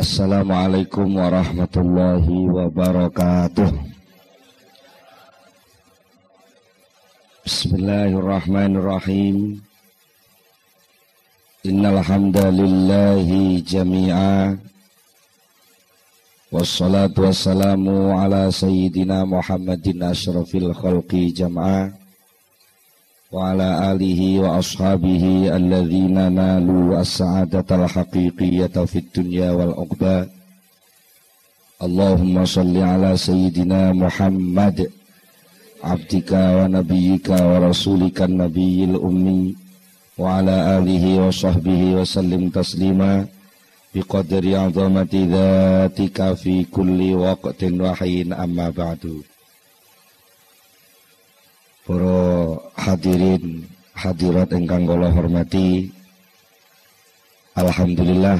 Assalamualaikum warahmatullahi wabarakatuh. Bismillahirrahmanirrahim. Innal hamdalillahi jami'a. Wassalatu wassalamu ala sayyidina Muhammadin asyrafil khalqi jam'a وعلى آله وأصحابه الذين نالوا السعادة الحقيقية في الدنيا والعقبى. اللهم صل على سيدنا محمد عبدك ونبيك ورسولك النبي الأمي وعلى آله وصحبه وسلم تسليما بقدر عظمة ذاتك في كل وقت وحين. أما بعد. Para hadirin hadirat ingkang kula hormati Alhamdulillah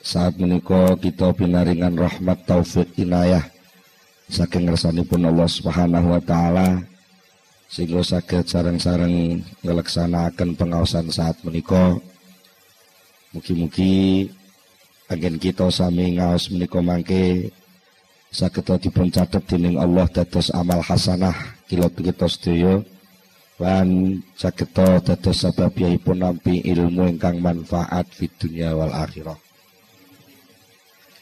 saat menika kita pinaringan rahmat taufik inayah. Saking ngersanipun Allah Subhanahu wa taala sehingga saged sareng-sareng ngelaksanakaken pengawasan saat menika. Mugi-mugi angin kita sami ngaos menika mangke saged dipun catet dening Allah dados amal hasanah kila kita sedaya lan sageta dados sababipun nampi ilmu ingkang manfaat fid dunya wal akhirah.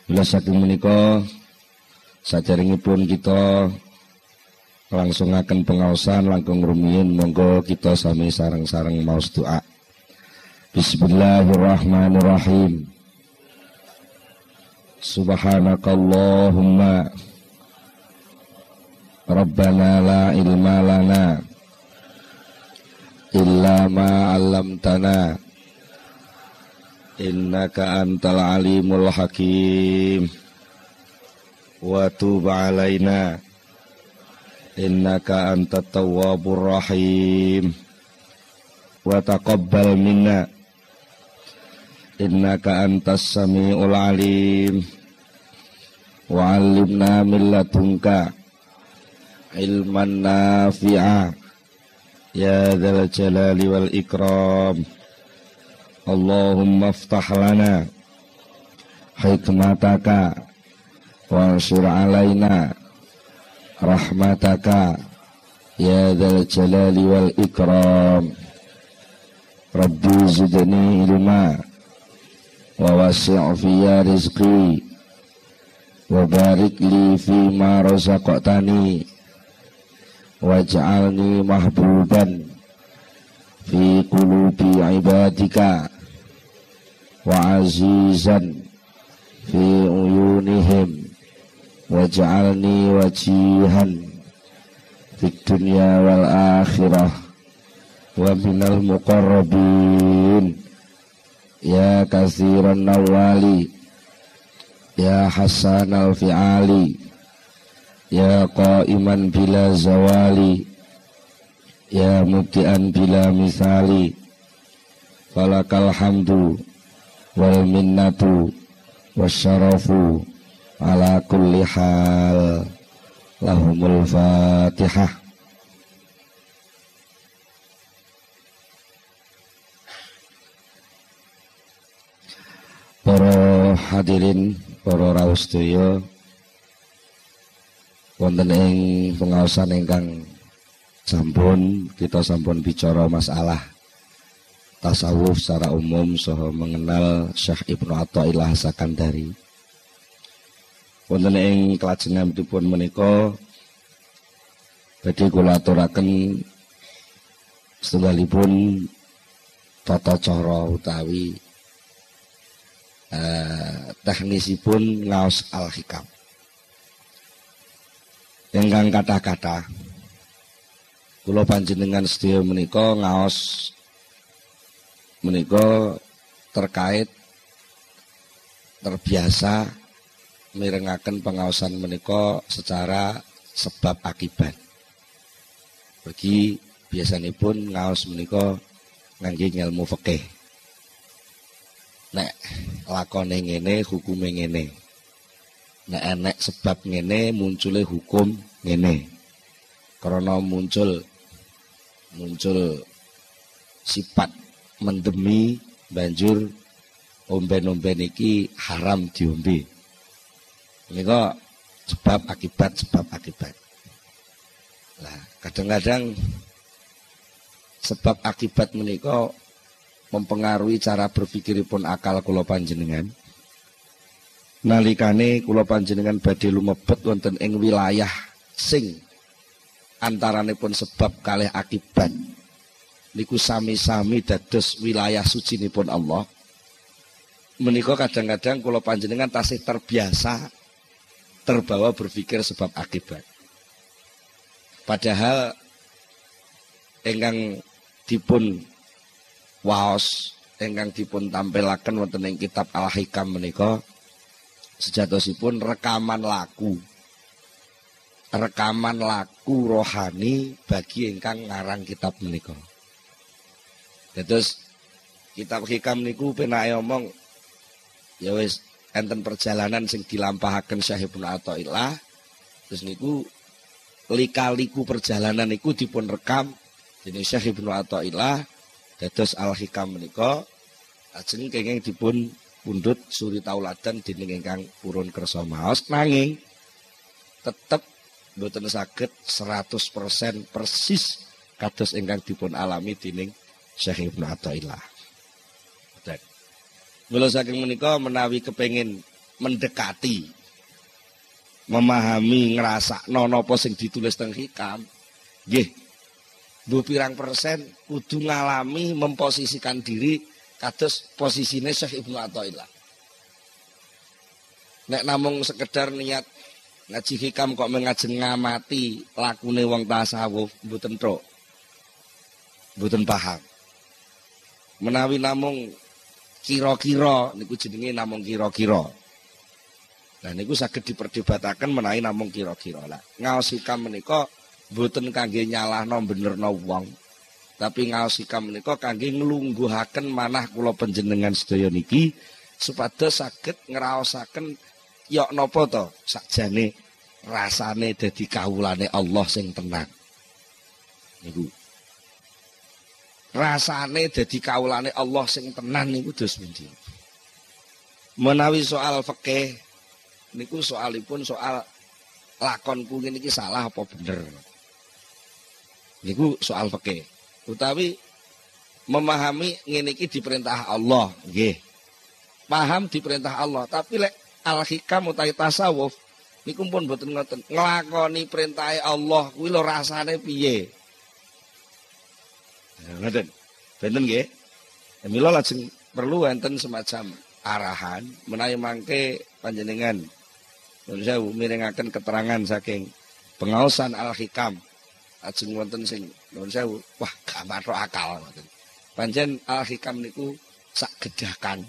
Bila saking menika sajaringipun kita langsung akan pengawasan langkung rumiyin monggo kita sami sarang-sarang maus doa. Bismillahirrahmanirrahim. Subhanakallahumma Rabbana la ilma lana illa ma 'allamtana innaka antal alimul hakim wa tub 'alaina innaka antat tawwabur rahim wa taqabbal minna innaka antas samiul alim wa 'allimna min ladunka ilman nafi'a. Ya dzal jalali wal ikram. Allahumma aftah lana hikmataka wansur alaina rahmataka. Ya dzal jalali wal ikram. Rabbi zidni ilma wa wasi' fiyya rizqi wa barik li fi ma razaqtani waj'alni mahbuban fi qulubi ibadika wa azizan fi uyunihim. Waj'alni wajihan fi dunya wal akhirah wa minal muqarrabin. Ya kathiran nawali ya hasan al fi'ali Ya qaiman bila zawali. Ya mubtian bila misali. Falakal hamdu Wal minnatu Wasyarafu Ala kulli hal. Lahumul fatihah. Para hadirin Para raustuyo wonten ing pengawasan ingkang sampun kita sampun bicara masalah tasawuf secara umum soho mengenal Syekh Ibnu Athaillah Sakandari. Wonten ing kelajenganipun menika badhe kula aturaken setunggalipun tata cara utawi eh, teknisipun ngaos al-hikam ingkang kata-kata kula panjenengan sedaya menika ngaos menika terkait terbiasa mirengaken pengawasan menika secara sebab akibat. Bagi pun ngaos menika ngangge ilmu fikih. Nek lakone ngene hukume ngene nek enek sebab ngene muncule hukum ngene karena muncul muncul sifat mendemi banjur omben-omben iki haram diombe. Menika sebab akibat sebab akibat. Lah, kadang-kadang sebab akibat menika mempengaruhi cara berpikiripun akal kula panjenengan. Nalikane kula panjenengan badhe lumebet wonten ing wilayah sing antaranipun sebab kalih akibat niku sami-sami dados wilayah pun Allah. Menika kadang-kadang kalau panjenengan tasih terbiasa terbawa berpikir sebab akibat. Padahal enggang dipun waos enggang dipun tampilaken wonten ing kitab Al-Hikam menika sejatosipun rekaman laku rekaman laku rohani bagi ingkang ngarang kitab menika. Terus kitab hikam niku penake omong ya wis enten perjalanan sing dilampahaken Syekh Ibnu Athaillah. Terus niku lika-liku perjalanan niku dipun rekam dening Syekh Ibnu Athaillah dados Al Hikam menika ajeng kenging dipun pundhut suri tauladan dening ingkang purun kersa maos nanging tetep mboten saged 100% persis kados ingkang dipun alami dening Syekh Ibnu Athaillah. Dan Mula saking menika menawi kepengin mendekati memahami ngerasa nono sing ditulis teng hikam nggih bu pirang persen kudu ngalami memposisikan diri kados posisine Syekh Ibnu Athaillah nek namung sekedar niat ngaji hikam kok mengajeng ngamati lakune wong tasawuf mboten tok mboten paham menawi namung kira-kira niku jenenge namung kira-kira. Nah niku saged diperdebataken menawi namung kira-kira. Lah ngaos hikam menika mboten kangge nyalahno benerno wong. Tapi ngaos hikam menika kangge nglungguhaken manah kula panjenengan sedaya niki supados saged ngraosaken yok napa to sakjane rasane dadi kawulane Allah sing tenang. Niku rasane dadi kaulane Allah sing tenan niku dos pundi. Menawi soal fikih niku soalipun soal lakonku niki salah apa bener. Niku soal fikih. Utawi memahami ngene iki diperintah Allah, nggih. Paham diperintah Allah, tapi lek al-hikam utawi tasawuf niku pun mboten ngoten. Nglakoni perintah Allah kuwi lho rasane piye? Ngoten. Benten nggih. Ya, mila lajeng perlu wonten semacam arahan menawi mangke panjenengan Nuwun sewu mirengaken keterangan saking pengaosan Al-Hikam. Ajeng wonten sing nuwun sewu, wah gak matok akal ngoten. Pancen Al-Hikam niku sak gedakan.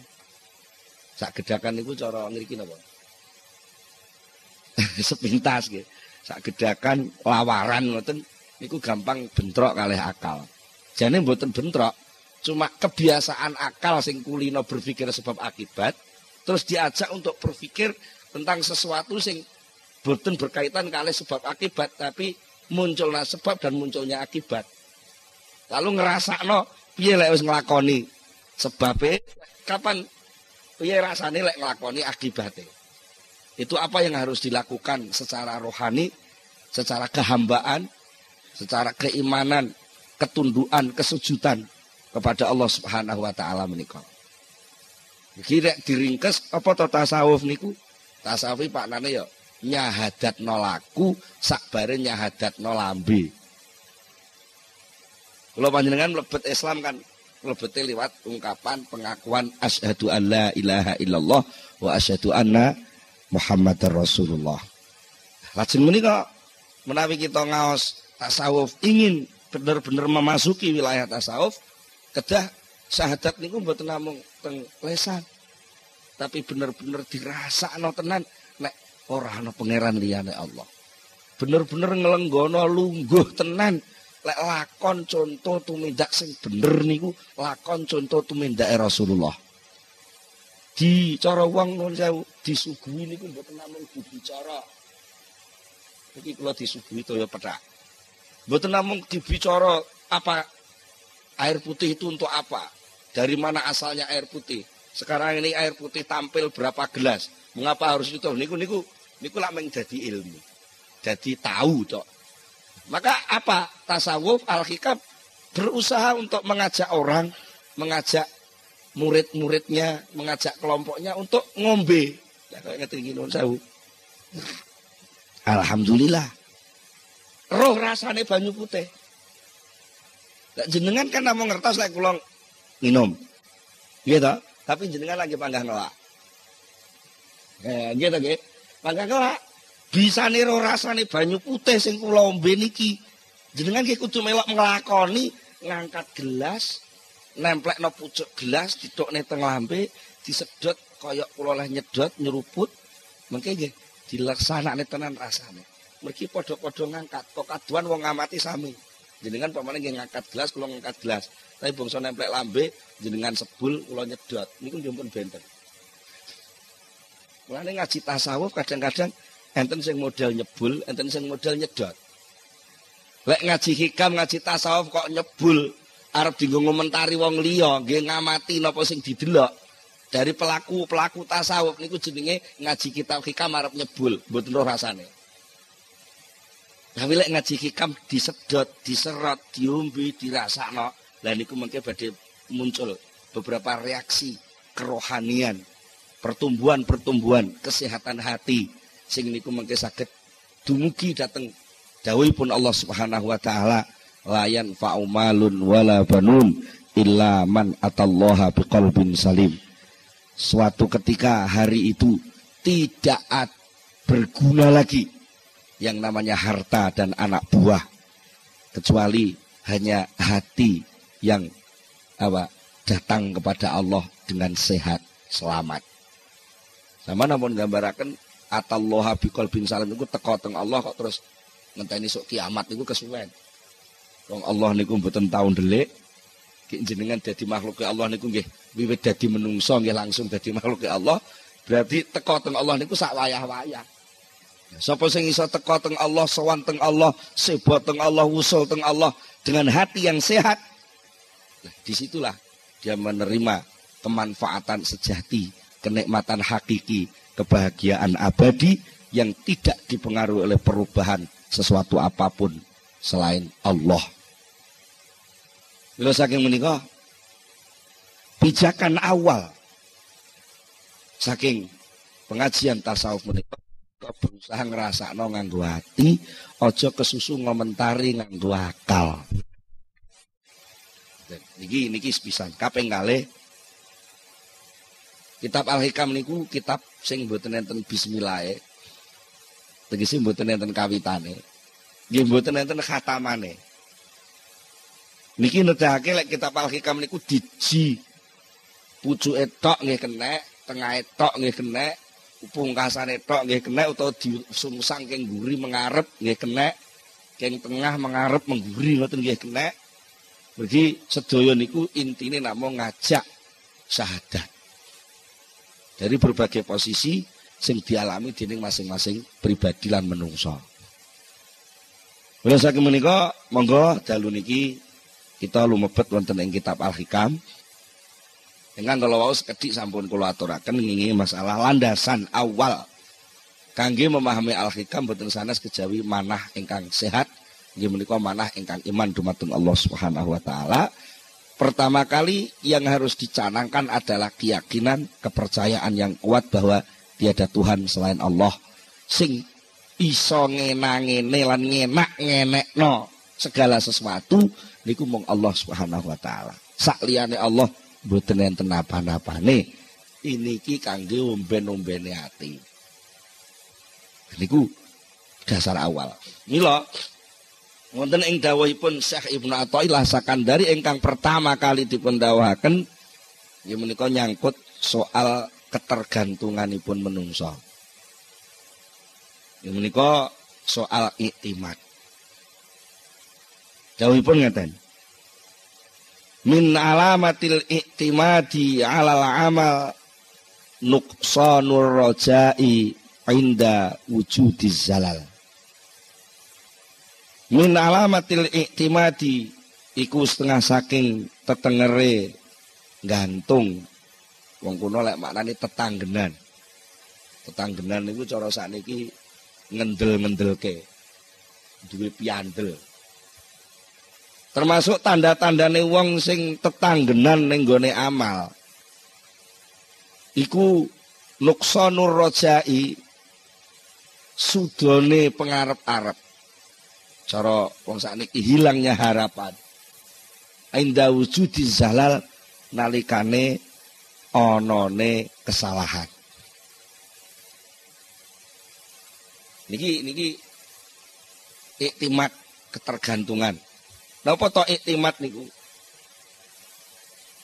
Sak gedakan niku cara ngriki napa? Sepintas nggih. Sak gedakan lawaran ngoten niku gampang bentrok kalih akal. Jane mboten bentrok, cuma kebiasaan akal sing kulino berpikir sebab akibat, terus diajak untuk berpikir tentang sesuatu sing boten berkaitan kali sebab akibat, tapi munculnya sebab dan munculnya akibat. Lalu ngerasa no, piye lek wis nglakoni sebabe kapan piye rasane lek nglakoni akibate. Itu apa yang harus dilakukan secara rohani, secara kehambaan, secara keimanan, ketunduan, kesujudan kepada Allah Subhanahu wa taala menika. Kira diringkes apa to tasawuf niku? Tasawuf nane ya nyahadat nolaku sakbare nyahadat nolambe. Kalau panjenengan mlebet Islam kan mlebete liwat ungkapan pengakuan asyhadu an la ilaha illallah wa asyhadu anna Muhammadar Rasulullah. Lajeng menika menawi kita ngaos tasawuf ingin benar-benar memasuki wilayah tasawuf kedah syahadat niku mboten namung teng lesan tapi benar-benar dirasakno tenan nek ora ana pangeran liyane Allah bener-bener ngelenggono lungguh tenan lek lakon contoh tumindak sing bener niku lakon contoh tumindak Rasulullah di cara wong nun sewu disuguhi niku mboten namung dibicara iki kula disuguhi toya pethak Mboten namung dibicara apa air putih itu untuk apa? Dari mana asalnya air putih? Sekarang ini air putih tampil berapa gelas? Mengapa harus itu? Niku niku niku lah menjadi ilmu. Jadi tahu cok. Maka apa? Tasawuf al-hikam berusaha untuk mengajak orang, mengajak murid-muridnya, mengajak kelompoknya untuk ngombe. Ya Alhamdulillah. Roh rasane banyu putih. jenengan kan mau ngertos lek kula minum. Gitu. Tapi jenengan lagi panggah ngelak. Eh, gitu nggih. Ngelak. Bisa niro rasane banyu putih sing kula ombe niki. Jenengan nggih kudu melok nglakoni ngangkat gelas, nemplek no pucuk gelas, didokne teng lambe, disedot koyok kula leh nyedot nyeruput. Mengke nggih dilaksanakne tenan rasane. Mergi padha-padha ngangkat, kok kaduan wong ngamati sami. Jenengan pamane nggih ngangkat gelas, kula ngangkat gelas. Tapi bangsa nemplek lambe jenengan sebul kula nyedot. Niku njumpun benten. Mulane ngaji tasawuf kadang-kadang enten sing model nyebul, enten sing model nyedot. Lek ngaji hikam, ngaji tasawuf kok nyebul, arep dienggo ngomentari wong liya, nggih ngamati napa sing didelok. Dari pelaku-pelaku tasawuf niku jenenge ngaji kitab hikam arep nyebul, mboten roh rasane. Tapi lek ngaji hikam disedot, diserot, diombe, dirasakno, lah niku mengke badhe muncul beberapa reaksi kerohanian, pertumbuhan-pertumbuhan kesehatan hati sing niku mengke saged dumugi dateng dawuhipun Allah Subhanahu wa taala layan fa'umalun wala banun illa man atallaha biqalbin salim. Suatu ketika hari itu tidak berguna lagi yang namanya harta dan anak buah kecuali hanya hati yang apa datang kepada Allah dengan sehat selamat. Sama namun gambarakan atallaha biqol bin salam itu teko teng Allah kok terus ngenteni sok kiamat niku kesuwen. Wong Allah niku mboten taun delik jenengan dadi makhluk Allah niku nggih wiwit dadi menungso nggih langsung dadi makhluk Allah berarti teko teng Allah niku sak wayah-wayah. Sapa sing iso teko teng Allah, sowan teng Allah, sebo teng Allah, usul teng Allah dengan hati yang sehat, Nah, di situlah dia menerima kemanfaatan sejati, kenikmatan hakiki, kebahagiaan abadi yang tidak dipengaruhi oleh perubahan sesuatu apa pun selain Allah. Bila saking menikah, pijakan awal saking pengajian tasawuf menikah berusaha ngerasa no nganggu hati, ojo kesusu ngomentari nganggu akal. Niki niki sepisan kaping kalih Kitab Al-Hikam niku kitab sing mboten enten bismillah e. Tegese mboten enten kawitane. Nggih mboten enten khatamane. Niki nedahake lek kitab Al-Hikam niku diji pucuke tok nggih kenek, tengahe tok nggih kenek, pungkasane tok nggih kenek utawa disungsang keng guri mengarep nggih kenek, keng tengah mengarep mengguri ngoten nggih kenek. Jadi sedaya niku intine namung ngajak syahadat. Dari berbagai posisi sing dialami dening masing-masing pribadi lan menungso. Kula saking menika monggo dalu niki kita lumebet wonten ing kitab Al-Hikam. Dengan kalau wau sekedhik sampun kula aturaken ngingi masalah landasan awal kangge memahami Al-Hikam boten sanes kejawi manah ingkang sehat Nggih menika manah ingkang iman dumateng Allah Subhanahu wa taala. Pertama kali yang harus dicanangkan adalah keyakinan, kepercayaan yang kuat bahwa tiada Tuhan selain Allah sing iso ngenangene lan ngenak no segala sesuatu niku mung Allah Subhanahu wa taala. Sak liyane Allah mboten enten napa-napane. Iniki kangge omben-ombene ati. Niku dasar awal. Mila Wonten ing dawuhipun Syekh Ibnu Athaillah Sakandari ingkang pertama kali dipun dawuhaken ya menika nyangkut soal ketergantunganipun menungso. Ya menika soal iktimat. Dawuhipun ngeten. Min alamatil iktimadi alal amal nuqsanur rajai inda wujudiz zalal min alamatil iktimadi iku setengah saking tetengere gantung Wong kuno lek maknane tetanggenan. Tetanggenan niku cara sakniki ngendel-ngendelke. Duwe piandel. Termasuk tanda-tandane wong sing tetanggenan ning gone amal. Iku nuksanur rojai sudone pengarep-arep. Cara wong sakniki hilangnya harapan. Inda wujudi zalal nalikane onone kesalahan. Niki niki iktimat ketergantungan. Napa to iktimat niku?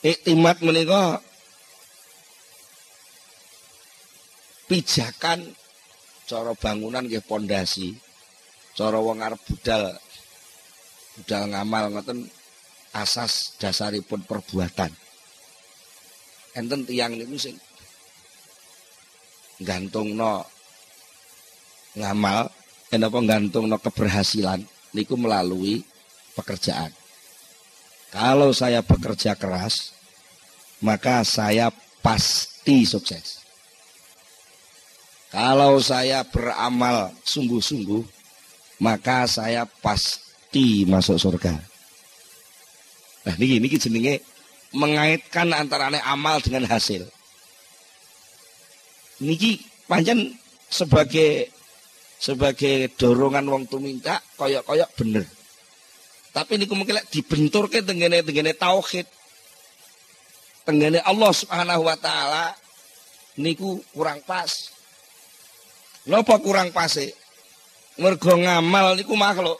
Iktimat menika pijakan cara bangunan nggih pondasi. Cara wong arep budal budal ngamal ngoten asas dasaripun perbuatan. Enten tiang niku sing gantungno ngamal kenapa gantungno keberhasilan niku melalui pekerjaan. Kalau saya bekerja keras, maka saya pasti sukses. Kalau saya beramal sungguh-sungguh, maka saya pasti masuk surga. Nah, ini ini jenenge mengaitkan antara amal dengan hasil. Niki panjang sebagai sebagai dorongan wong tuminta koyok-koyok bener. Tapi niku mungkin dibenturke tengene tengene tauhid. Tengene Allah Subhanahu wa taala niku kurang pas. Napa kurang pase? Mergo ngamal niku makhluk.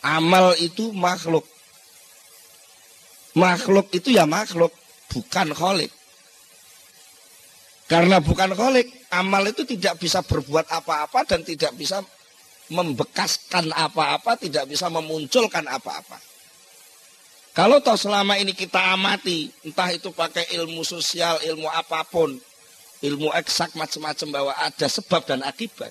Amal itu makhluk. Makhluk itu ya makhluk, bukan kholik. Karena bukan kholik, amal itu tidak bisa berbuat apa-apa dan tidak bisa membekaskan apa-apa, tidak bisa memunculkan apa-apa. Kalau toh selama ini kita amati, entah itu pakai ilmu sosial, ilmu apa pun, ilmu eksak macam-macam bahwa ada sebab dan akibat.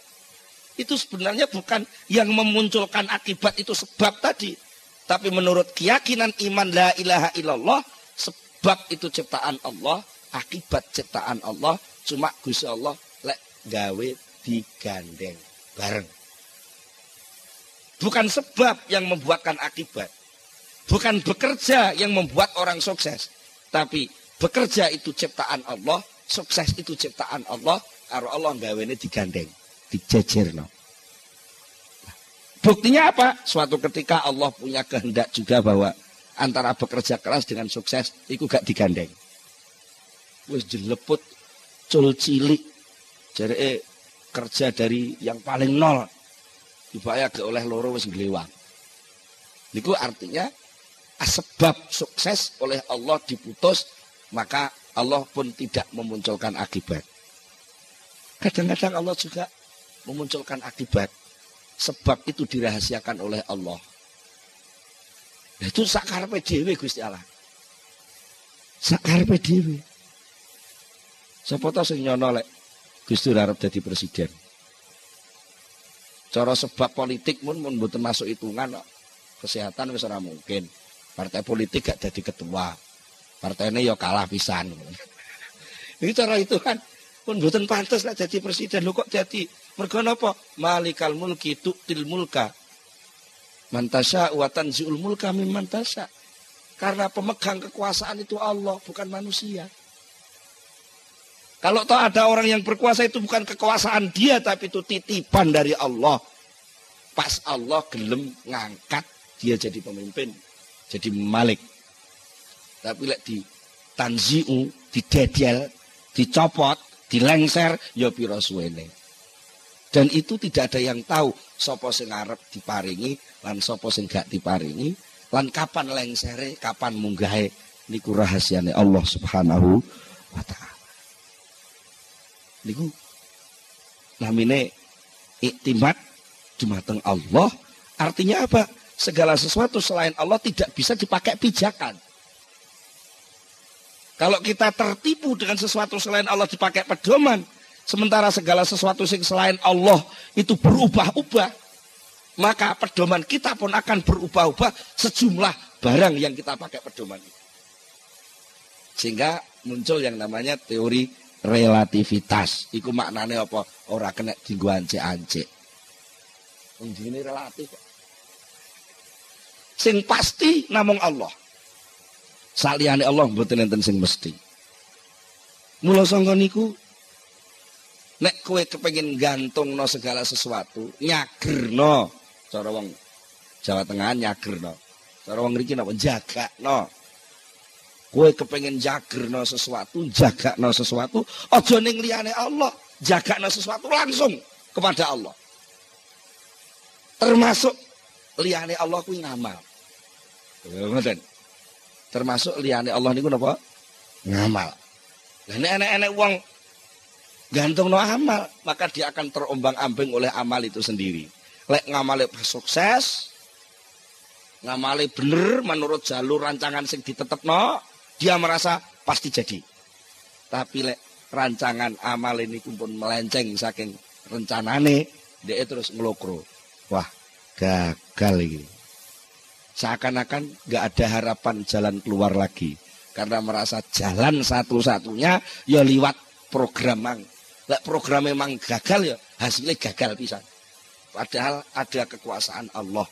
Itu sebenarnya bukan yang memunculkan akibat itu sebab tadi. Tapi menurut keyakinan iman la ilaha illallah, sebab itu ciptaan Allah, akibat ciptaan Allah, cuma Gusti Allah lek gawe digandeng bareng. Bukan sebab yang membuatkan akibat. Bukan bekerja yang membuat orang sukses. Tapi bekerja itu ciptaan Allah, sukses itu ciptaan Allah karo Allah gawene digandeng dijejerno. Buktinya apa? Suatu ketika Allah punya kehendak juga bahwa antara bekerja keras dengan sukses itu gak digandeng. Wis jeleput cul cilik. Jadi kerja dari yang paling nol. Dibaya ke oleh loro wis gelewang Niku artinya sebab sukses oleh Allah diputus maka Allah pun tidak memunculkan akibat. Kadang-kadang Allah juga memunculkan akibat. Sebab itu dirahasiakan oleh Allah. Nah, itu sakar dewe Gusti Allah. Sakar dewe. Sapa sing nyono lek Gusti arep dadi presiden. Cara sebab politik pun mun mboten masuk hitungan kesehatan wis mungkin. Partai politik gak jadi ketua partainya ya kalah pisan. Ini cara itu kan pun buatan pantas lah jadi presiden lu kok jadi mergo napa? Malikal mulki til mulka. Mantasya watan ziul mulka mim mantasya karena pemegang kekuasaan itu Allah bukan manusia. Kalau toh ada orang yang berkuasa itu bukan kekuasaan dia tapi itu titipan dari Allah. Pas Allah gelem ngangkat dia jadi pemimpin jadi malik. Tapi lek di tanziu, didedel, dicopot, dilengser, ya pira suwene. Dan itu tidak ada yang tahu sapa sing arep diparingi lan sapa sing gak diparingi lan kapan lengsere, kapan munggahe niku rahasiane Allah Subhanahu wa taala. Niku namine iktimat dumateng Allah artinya apa? Segala sesuatu selain Allah tidak bisa dipakai pijakan. Kalau kita tertipu dengan sesuatu selain Allah dipakai pedoman, sementara segala sesuatu selain Allah itu berubah-ubah, maka pedoman kita pun akan berubah-ubah sejumlah barang yang kita pakai pedoman. Sehingga muncul yang namanya teori relativitas. Iku maknane apa? Ora kena dienggo ancek-ancek. Wong ini relatif. Sing pasti namung Allah. Saliyane Allah mboten enten sing mesti. Mula sangka niku nek kowe kepengin gantungno segala sesuatu, nyagerno cara wong Jawa Tengah nyagerno. Cara wong mriki napa jagakno. Kowe kepengin jagerno sesuatu, jagakno sesuatu, aja ning liyane Allah, jagakno sesuatu langsung kepada Allah. Termasuk liyane Allah kuwi ngamal. Ngoten. Termasuk liyane Allah niku napa? Ngamal. Lah nek enek-enek wong gantung no amal, maka dia akan terombang-ambing oleh amal itu sendiri. Lek ngamale sukses, ngamale bener menurut jalur rancangan sing ditetepno, dia merasa pasti jadi. Tapi lek rancangan amal ini pun melenceng saking rencanane, dia terus ngelokro. Wah, gagal ini. Seakan-akan gak ada harapan jalan keluar lagi. Karena merasa jalan satu-satunya ya liwat program mang. Lek program memang gagal ya hasilnya gagal bisa. Padahal ada kekuasaan Allah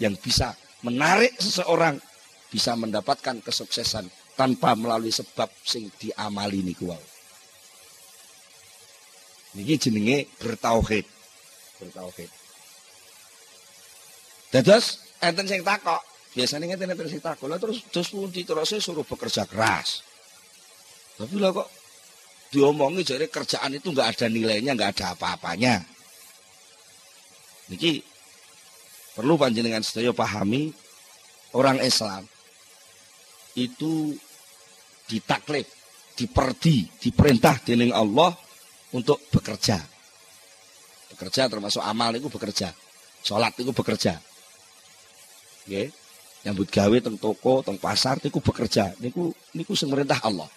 yang bisa menarik seseorang bisa mendapatkan kesuksesan tanpa melalui sebab sing diamali niku wau. Niki jenenge bertauhid. Bertauhid. Dados enten sing takok, biasanya ngeten enten sing takok, terus terus pundi terus suruh bekerja keras. Tapi lah kok diomongi jadi kerjaan itu nggak ada nilainya, nggak ada apa-apanya. Niki perlu panjenengan sedaya pahami orang Islam itu ditaklif, diperdi, diperintah dening Allah untuk bekerja. Bekerja termasuk amal itu bekerja. Sholat itu bekerja. Nggih. Nyambut gawe teng toko, teng pasar niku bekerja. Niku niku sing Allah.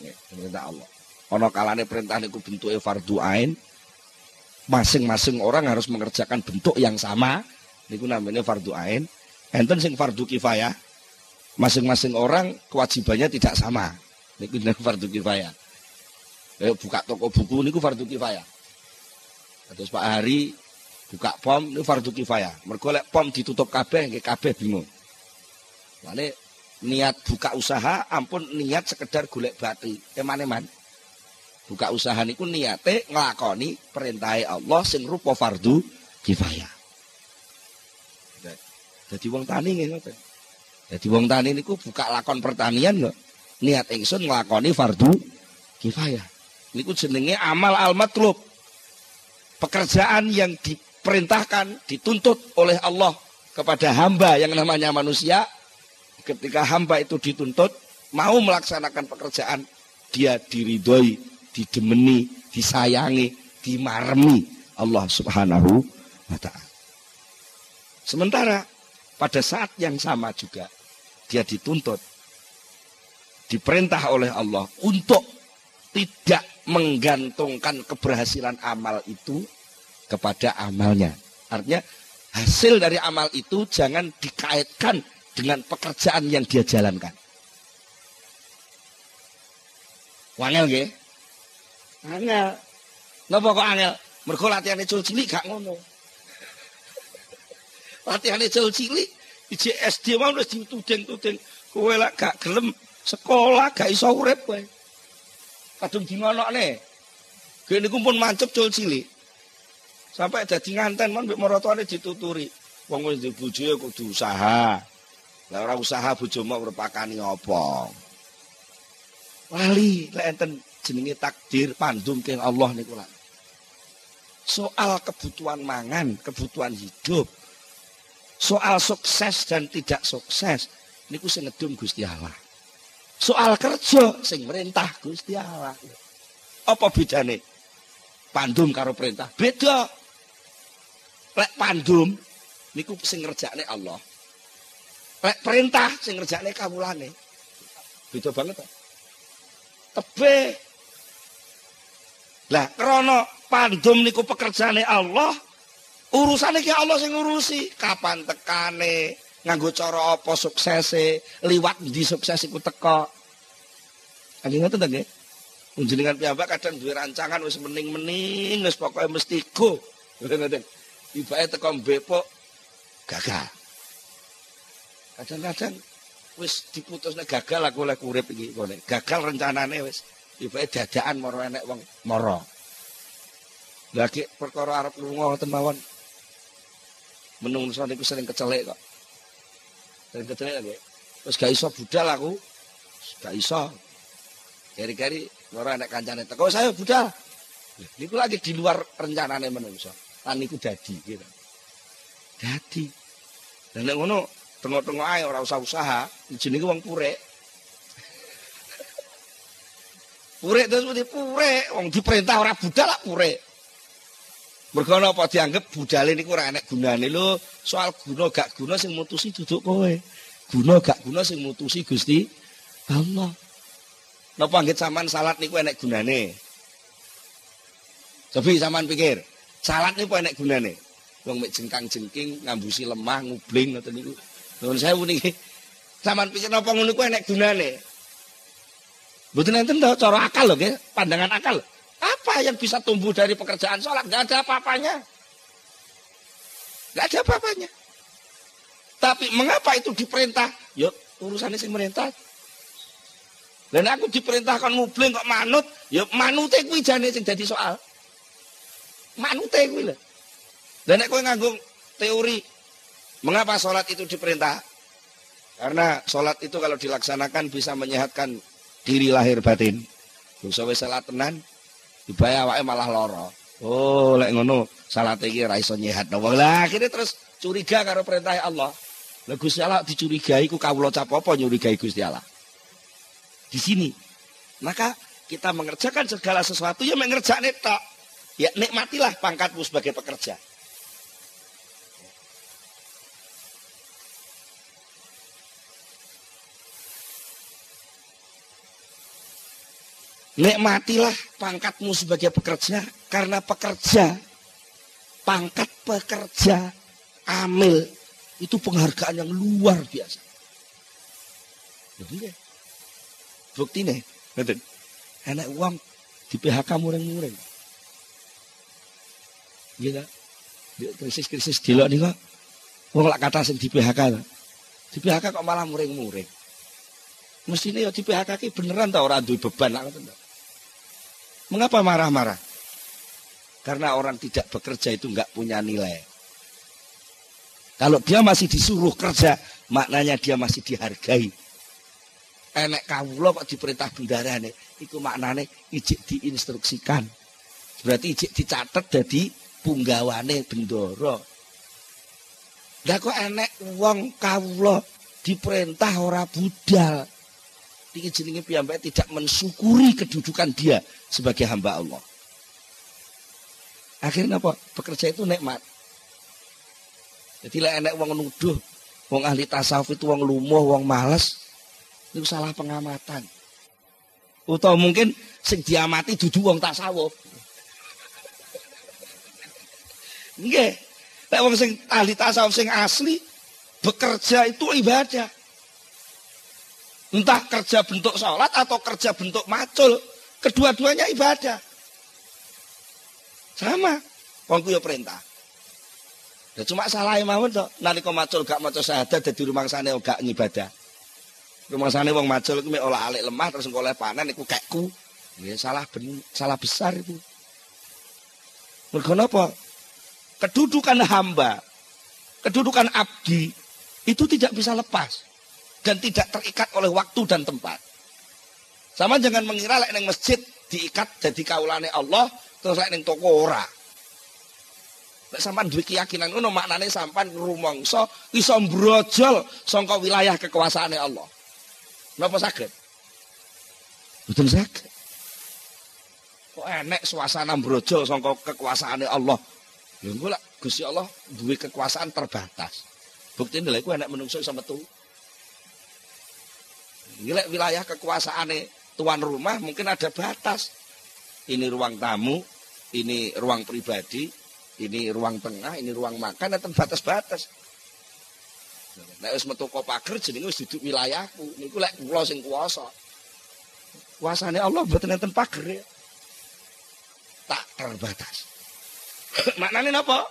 Nggih, merintah Allah. Ana kalane perintah niku bentuke fardu ain. Masing-masing orang harus mengerjakan bentuk yang sama. Niku namanya fardu ain. Enten sing fardu kifayah. Masing-masing orang kewajibannya tidak sama. Niku jenenge fardu kifayah. Eh, buka toko buku niku fardu kifayah. Terus Pak Hari buka pom ini fardu kifayah. Mergo lek pom ditutup kabeh nggih kabeh bingung. Mane niat buka usaha ampun niat sekedar golek bati. Eman-eman. Buka usaha niku niate nglakoni perintah Allah sing rupa fardu kifayah. Jadi wong tani ngoten. Jadi wong tani niku buka lakon pertanian kok. Niat ingsun nglakoni fardu kifayah. Niku jenenge amal al-matlub. Pekerjaan yang di diperintahkan, dituntut oleh Allah kepada hamba yang namanya manusia. Ketika hamba itu dituntut, mau melaksanakan pekerjaan, dia diridhoi, didemeni, disayangi, dimarmi Allah Subhanahu wa taala. Sementara pada saat yang sama juga dia dituntut diperintah oleh Allah untuk tidak menggantungkan keberhasilan amal itu kepada amalnya. Artinya hasil dari amal itu jangan dikaitkan dengan pekerjaan yang dia jalankan. Wangel nggih? Angel. Napa kok angel? Mergo latihane cul cilik gak ngono. latihane cul cilik iji SD mau wis dituding-tuding kowe lak gak gelem sekolah gak iso urip kowe. Kadung dingonokne. Gene niku pun mancep cul cilik. Sampai jadi nganten man mbek maratuane dituturi. Wong wis duwe bojo kudu usaha. Lah ora usaha bojomu merpakani apa? Lali lek enten jenenge takdir pandum keng Allah niku lah. Soal kebutuhan mangan, kebutuhan hidup. Soal sukses dan tidak sukses niku sing ngedum Gusti Allah. Soal kerja sing merintah Gusti Allah. Apa bedane? Pandum karo perintah. Beda. Lek pandum niku sing ngerjakne Allah. Lek perintah sing ngerjakne kawulane. Beda banget to. Tebe. Lah krana pandum niku pekerjaane Allah, urusane ki Allah sing ngurusi. Kapan tekane, nganggo cara apa suksese, liwat di sukses iku teka. Lagi ngoten ta nggih? Panjenengan piyambak kadang duwe rancangan wis mening-mening wis pokoke mesti go. Ngoten. Ibake teko mbepok gagal. Kadang-kadang wis diputusne gagal aku oleh urip iki kene. Gagal rencanane wis ibake dadakan moro enek wong moro. Lagi perkara arep lunga ngoten mawon. Menungso niku sering kecelek kok. Sering kecelek lagi. Terus gak iso budal aku. Gak iso. Keri-keri ora enek kancane teko saya budal. Niku lagi di luar rencanane menungso. Lan niku dadi gitu. Dadi. Dan nek ngono tengok-tengok ae ora usah usaha, jenenge wong purek. purek terus mesti purek, wong diperintah ora budal lah purek. Mergo apa dianggap budale niku ora enek gunane lho, soal guna gak guna sing mutusi duduk kowe. Guna gak guna sing mutusi Gusti Allah. Napa anggit sampean salat niku enek gunane? Coba sampean pikir, salat niku enek gunane? Wong mek jengkang-jengking ngambusi lemah ngubling ngoten niku. Nuwun sewu niki. Sampean pikir napa ngono niku enek gunane? Mboten enten to cara akal lho nggih, pandangan akal. Apa yang bisa tumbuh dari pekerjaan sholat? Gak ada apa-apanya. Gak ada apa-apanya. Tapi mengapa itu diperintah? Yuk, urusannya sih merintah. Dan aku diperintahkan mubling kok manut, ya manute kuwi jane sing dadi soal. Manute kuwi lho. Dan nek kowe nganggo teori mengapa sholat itu diperintah? Karena sholat itu kalau dilaksanakan bisa menyehatkan diri lahir batin. Dosa wis salat tenan, Dibaya awake malah loro. Oh, lek ngono salat iki ora iso nyehat. Lah akhirnya terus curiga karo perintah Allah. Lah Gusti Allah dicurigai ku kawula cap apa nyurigai Gusti Allah. Di sini. Maka kita mengerjakan segala sesuatu ya mengerjakne tok. Ya nikmatilah pangkatmu sebagai pekerja. Nikmatilah pangkatmu sebagai pekerja karena pekerja pangkat pekerja amil itu penghargaan yang luar biasa. Jadi bukti nih, betul. Enak uang di PHK mureng-mureng. Gila. Krisis-krisis di nih kok. Wong lak kata sing di PHK. Di PHK kok malah mureng-mureng. Mestinya ya di PHK ki beneran tau orang duwe beban lah Mengapa marah-marah? Karena orang tidak bekerja itu nggak punya nilai. Kalau dia masih disuruh kerja, maknanya dia masih dihargai. Enek kawula kok diperintah bendarane, itu maknanya ijik diinstruksikan. Berarti ijik dicatat jadi punggawane bendoro. Lah kok enek uang kawula diperintah ora budal. Iki jenenge piyambak tidak mensyukuri kedudukan dia sebagai hamba Allah. Akhirnya apa? Bekerja itu nikmat. Jadi lah enek wong nuduh, wong ahli tasawuf itu wong lumuh, wong males, itu salah pengamatan. Atau mungkin sing diamati dudu wong tasawuf. Nggih. Lek wong sing ahli tasawuf sing asli bekerja itu ibadah. Entah kerja bentuk sholat atau kerja bentuk macul. Kedua-duanya ibadah. Sama. Wong ya perintah. Ya cuma salah mawon to. Nalika macul gak maca syahadat dadi rumangsane gak ngibadah. Rumangsane wong macul iku mek olah alik lemah terus oleh panen iku kekku. Ya salah salah besar itu. Napa? Kedudukan hamba, kedudukan abdi itu tidak bisa lepas dan tidak terikat oleh waktu dan tempat. Sama jangan mengira lek masjid diikat jadi kaulane Allah terus lek toko ora. Lek sampan duwe keyakinan ngono maknane sampan rumangsa iso brojol saka wilayah kekuasaane Allah. Napa sakit? Betul sakit. Kok enek suasana brojol saka kekuasaane Allah. Lha engko lek Gusti Allah duwe kekuasaan terbatas. Bukti lek ku enek menungso iso metu. Gila wilayah kekuasaan tuan rumah mungkin ada batas. Ini ruang tamu, ini ruang pribadi, ini ruang tengah, ini ruang makan, ada batas-batas. Nek wis metu pager jenenge wis duduk wilayahku. Niku lek kula sing kuwasa. Kuasane Allah mboten enten pager ya. Tak terbatas. Maknane napa?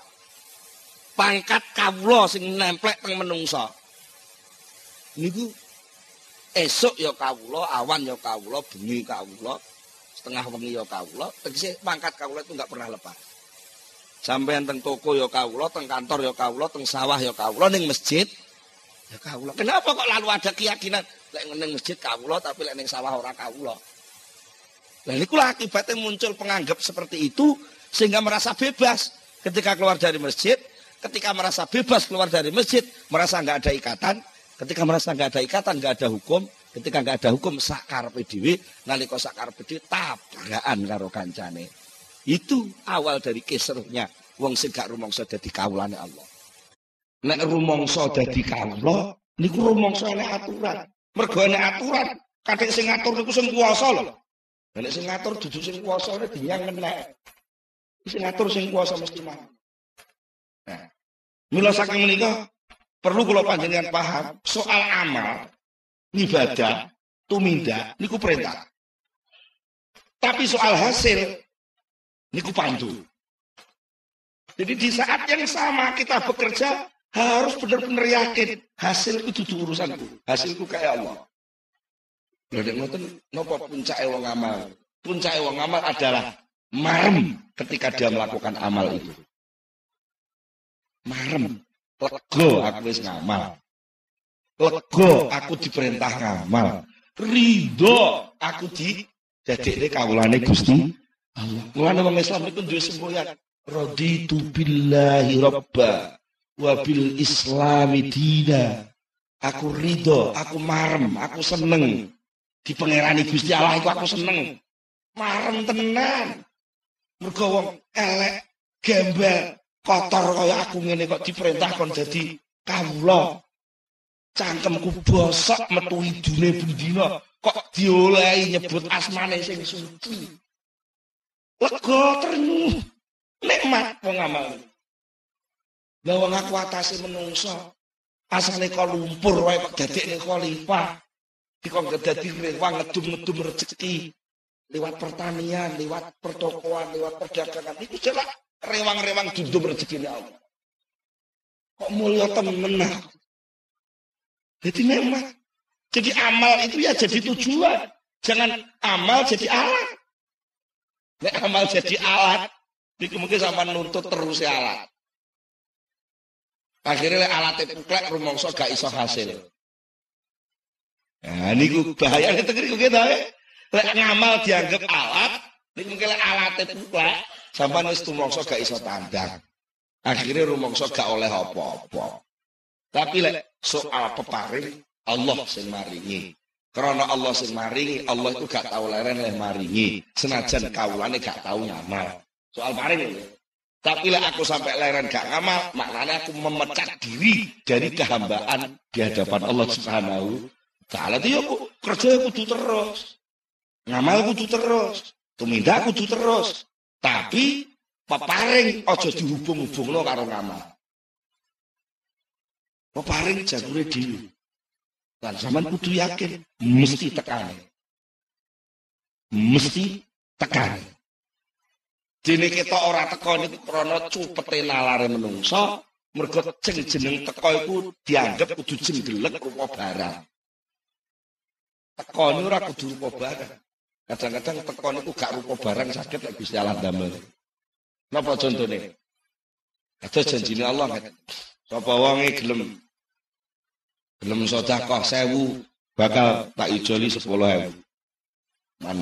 Pangkat kawula sing nemplek teng menungsa. Niku esuk ya kawula, awan ya kawula, bengi kawula, setengah wengi ya kawula, tegese pangkat kawula itu enggak pernah lepas. Sampai teng toko ya kawula, teng kantor ya kawula, teng sawah ya kawula, ning masjid ya kawula. Kenapa kok lalu ada keyakinan lek ning masjid kawula tapi lek ning sawah ora kawula? Lah niku akibatnya muncul penganggap seperti itu sehingga merasa bebas ketika keluar dari masjid, ketika merasa bebas keluar dari masjid, merasa nggak ada ikatan, ketika merasa nggak ada ikatan, nggak ada hukum, ketika nggak ada hukum sakar PDW, nalika sakar PDW tabrakan karo kancane. Itu awal dari keseruhnya wong sing gak rumangsa dadi kawulane Allah. Nek rumangsa dadi kawula, niku rumangsa nek aturan. Mergo nek aturan, kadek sing ngatur niku sing kuwasa lho. Nek sing ngatur dudu sing kuwasa nek dinyang menek. Sing ngatur sing kuwasa mesti mah. Nah, mula saking menika perlu kula panjenengan paham soal amal, ibadah, tumindak niku perintah. Tapi soal hasil niku pandu. Jadi di saat yang sama kita bekerja harus benar-benar yakin hasil itu urusanku, hasilku kayak Allah. Lha nek ngoten napa puncake wong amal? Puncake wong amal adalah marem ketika dia melakukan amal itu. Marem, lego aku wis ngamal. Lego aku diperintah ngamal. Ridho aku di dadekne kawulane Gusti Allah. Mulane wong Islam itu duwe semboyan. Raditu billahi robba wa bil islami dina. Aku ridho, aku marem, aku seneng. Di pangerani Gusti Allah itu aku seneng. Marem tenan. Mergo wong elek, gembel, kotor kaya aku ngene kok diperintah kon dadi kawula. Cangkemku bosok metu idune bendina kok diolehi nyebut asmane sing suci. Lega ternyuh. Nikmat wong amal. Lah wong aku atase menungso. Asale kok lumpur wae kok dadekne khalifah. Dikon dadi rewang ngedum-ngedum rezeki lewat pertanian, lewat pertokoan, lewat perdagangan. Itu jelas rewang-rewang dudum rezeki Allah. Kok mulia temen Jadi memang. Jadi amal itu ya jadi tujuan. Jangan amal jadi alat. Nek amal jadi alat, ini mungkin sama nuntut terus ya alat. Akhirnya alat itu klek rumongso gak iso hasil. Nah, ini bahaya kita kira kita ya. Lek ngamal dianggap alat, ini mungkin alat itu sampai wis tumongso gak iso tandang. Akhirnya rumongso gak oleh apa-apa. Tapi lek soal peparing, Allah sing maringi. Karena Allah sing maringi, Allah itu gak tahu leren leh maringi. Senajan kawulane gak tahu ngamal. Soal paring ini. Tapi lek aku sampai leren gak ngamal, maknanya aku memecat diri dari kehambaan di hadapan Allah Subhanahu taala. Itu ya aku kerja kudu terus. Ngamal kudu terus, tumindak kudu terus. Tapi peparing aja dihubung-hubungno karo ngamal. Peparing jagure dhewe. Lan sampean kudu yakin mesti tekan. Mesti tekan. Dene kita ora teko niku krana cupete nalare menungso, mergo jeneng teko iku dianggap kudu jenggelek rupa barang. Teko niku ora kudu rupa barang. Kadang-kadang tekon itu gak rupa barang sakit lek Gusti Allah damel. Napa contone? Ada janjine Allah. Sapa wonge gelem gelem sedekah 1000 bakal tak ijoli 10000. Man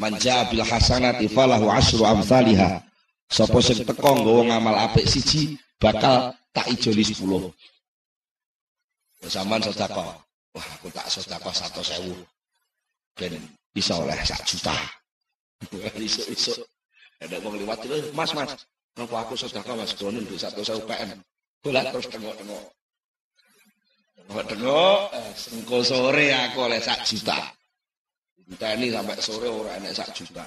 manja bil hasanati falahu asyru amsalha. Sapa sing teko nggawa ngamal apik siji bakal tak ijoli 10. Sampeyan sedekah. Wah, aku tak sedekah 100.000. Ben bisa oleh sak juta. Isu-isu. Ada wong liwat itu, mas mas, nopo aku sedekah mas donen di satu saya UPM. Bolak terus tengok-tengok. Tengok-tengok, sengko sore aku oleh sak juta. Cinta ini sampai sore orang enak sak juta.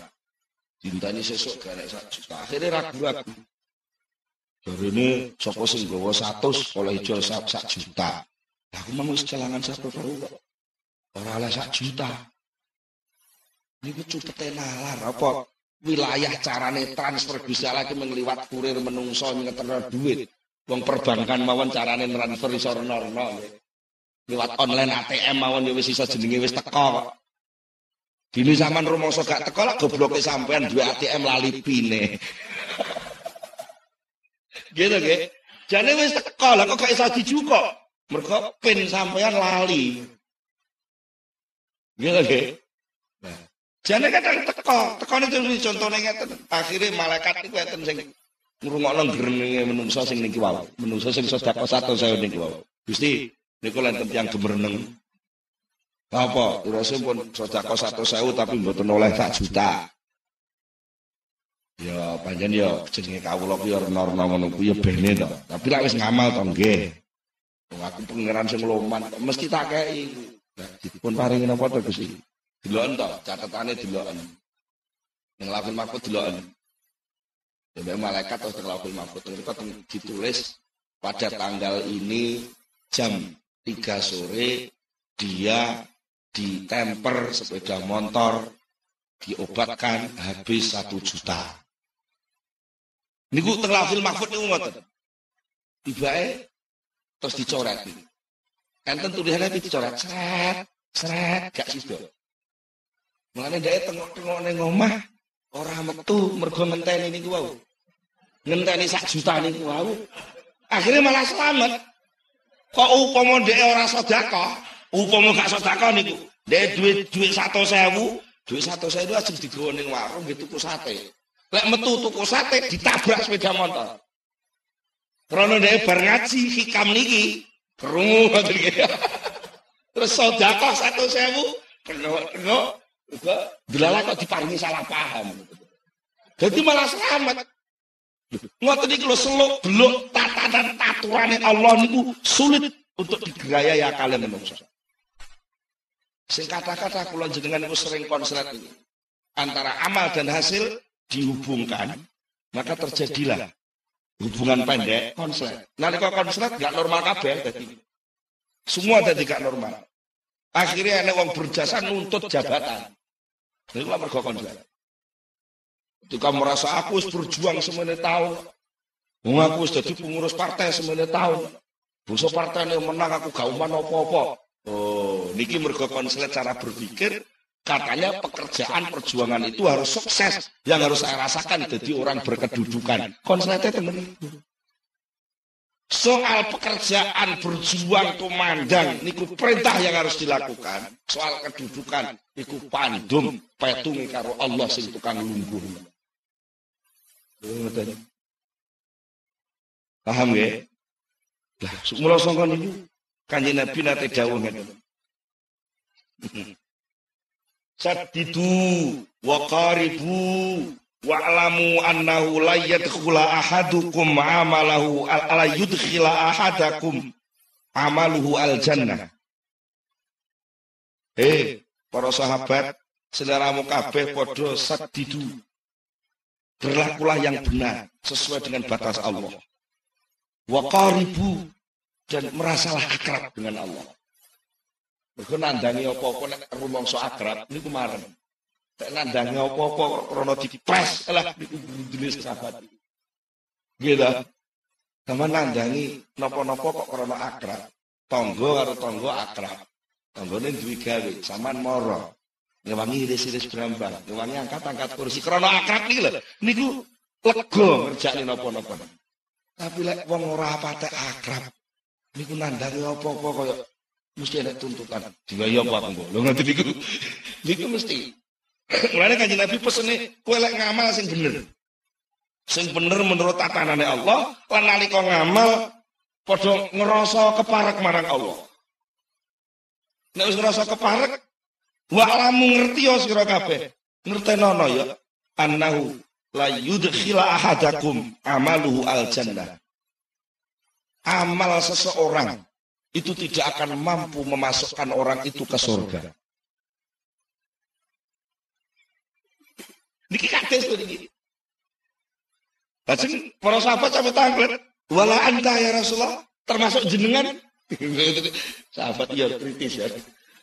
Cinta ini sesuk gak enak sak juta. Akhirnya ragu-ragu. Jadi ini sopo sing satu oleh jual sak, sak juta. Aku mau kelangan satu tahu kok. Orang oleh sak juta. Niku cupete nalar apa wilayah carane transfer bisa lagi mengliwat kurir menungso ngeterno duit. Wong perbankan mawon carane transfer iso rena-rena. Liwat online ATM mawon ya wis iso jenenge wis teko. Dini zaman rumangsa gak teko lak gobloke sampean duwe ATM lali pine. gitu nggih. Jane wis teko lah kok gak iso dijukok. Mergo pin sampean lali. Gitu nggih. Nah, jane kadang teko, tekone itu contone ngeten. Akhire malaikat iku ngeten sing ngrungokno grenenge menungso sing niki wae. Menungso sing sedekah 100.000 niki wae. Gusti, niku lenten tiyang gemereneng apa? Urusnya pun sodako satu sewu tapi mboten oleh sak juta. Ya panjen ya jenenge kawula ku ya rena-rena ya bene to. Tapi wis ngamal to nggih. Wong aku pangeran sing loman mesti tak kei. Dipun paringi napa to Gusti? Deloken to, catetane deloken. Ning lafil mahfud deloken. Ya malaikat atau lafil mahfud itu ditulis pada tanggal ini jam 3 sore dia ditemper sepeda motor diobatkan habis satu juta. Niku teng lafil mahfud niku ngoten. Tibake terus dicoret. Enten tulisannya dicoret, seret, seret, gak sido. Mulane dhek tengok-tengok ning omah ora metu mergo ngenteni niku wau. Ngenteni sak juta niku wau. Akhirnya malah selamat. Kok upama dhek ora sedekah, Upama gak sedekah niku, dhek duit duit 100.000, duit 100.000 aja digawa ning warung gitu tuku sate. Lek metu tuku sate ditabrak sepeda motor. Karena dhek bar ngaji hikam niki, krungu ngoten Terus sedekah 100.000, kena-kena Delala kok diparingi salah paham. Jadi malah selamat. Ngoten iki lho seluk beluk tatanan aturane Allah niku sulit untuk digerayai akale menungso. Sing kata-kata kula jenengan itu sering konslet ini. Antara amal dan hasil dihubungkan, maka terjadilah hubungan pendek konslet. Nalika konslet gak normal kabeh dadi. Semua dadi gak normal. Akhirnya ada wong berjasa nuntut jabatan. Ini lah mergo konslet. Ketika merasa aku harus berjuang semuanya tahun. Wong aku jadi pengurus partai semuanya tahun. Bungsu partai yang menang aku gak uman apa-apa. Oh, niki mergo konslet cara berpikir katanya pekerjaan perjuangan itu harus sukses yang harus saya rasakan jadi orang berkedudukan konsletnya itu soal pekerjaan berjuang kumandang niku perintah yang harus dilakukan. Soal kedudukan niku pandum petung karo Allah sing tukang lungguh paham ya lah mula sangka niku Kanjeng Nabi nate dawuh ngene. Saddidu wa qaribu wa'lamu annahu la yadkhula ahadukum amalahu ala yudkhila ahadakum amaluhu al jannah. Eh, para sahabat, seleramu kabeh padha saddidu. Berlakulah yang benar sesuai dengan batas Allah. Wa qaribu dan merasalah akrab dengan Allah. Mergo nandangi apa-apa nek rumangsa akrab niku marem. Nek nandangi apa-apa krana dipres lah niku jenis sahabat. Gitu. Sama nandangi napa-napa kok krana akrab. Tonggo karo tonggo akrab. Tanggane duwe gawe, sampean moro. Ngewangi iris-iris brambang, ngewangi angkat-angkat kursi krana akrab niki lho. Niku lega ngerjakne napa-napa. Tapi lek wong ora patek akrab, niku nandangi apa-apa kaya mesti ada tuntutan. Diwaya apa engko. Lho ngerti niku. Niku mesti. Mulane kanjeng Nabi pesene kowe lek ngamal sing bener. Sing bener menurut tatanane Allah, lan nalika ngamal padha ngerasa keparek marang Allah. Nek wis ngerasa keparek, wa lamu ngerti ya sira kabeh. Ngertenono ya annahu la yudkhila ahadakum amaluhu al jannah amal seseorang itu tidak akan mampu memasukkan orang itu ke surga. Niki kades tuh niki. Lajeng para sahabat sampai tanglet, wala anta ya Rasulullah, termasuk jenengan. sahabat ya kritis ya.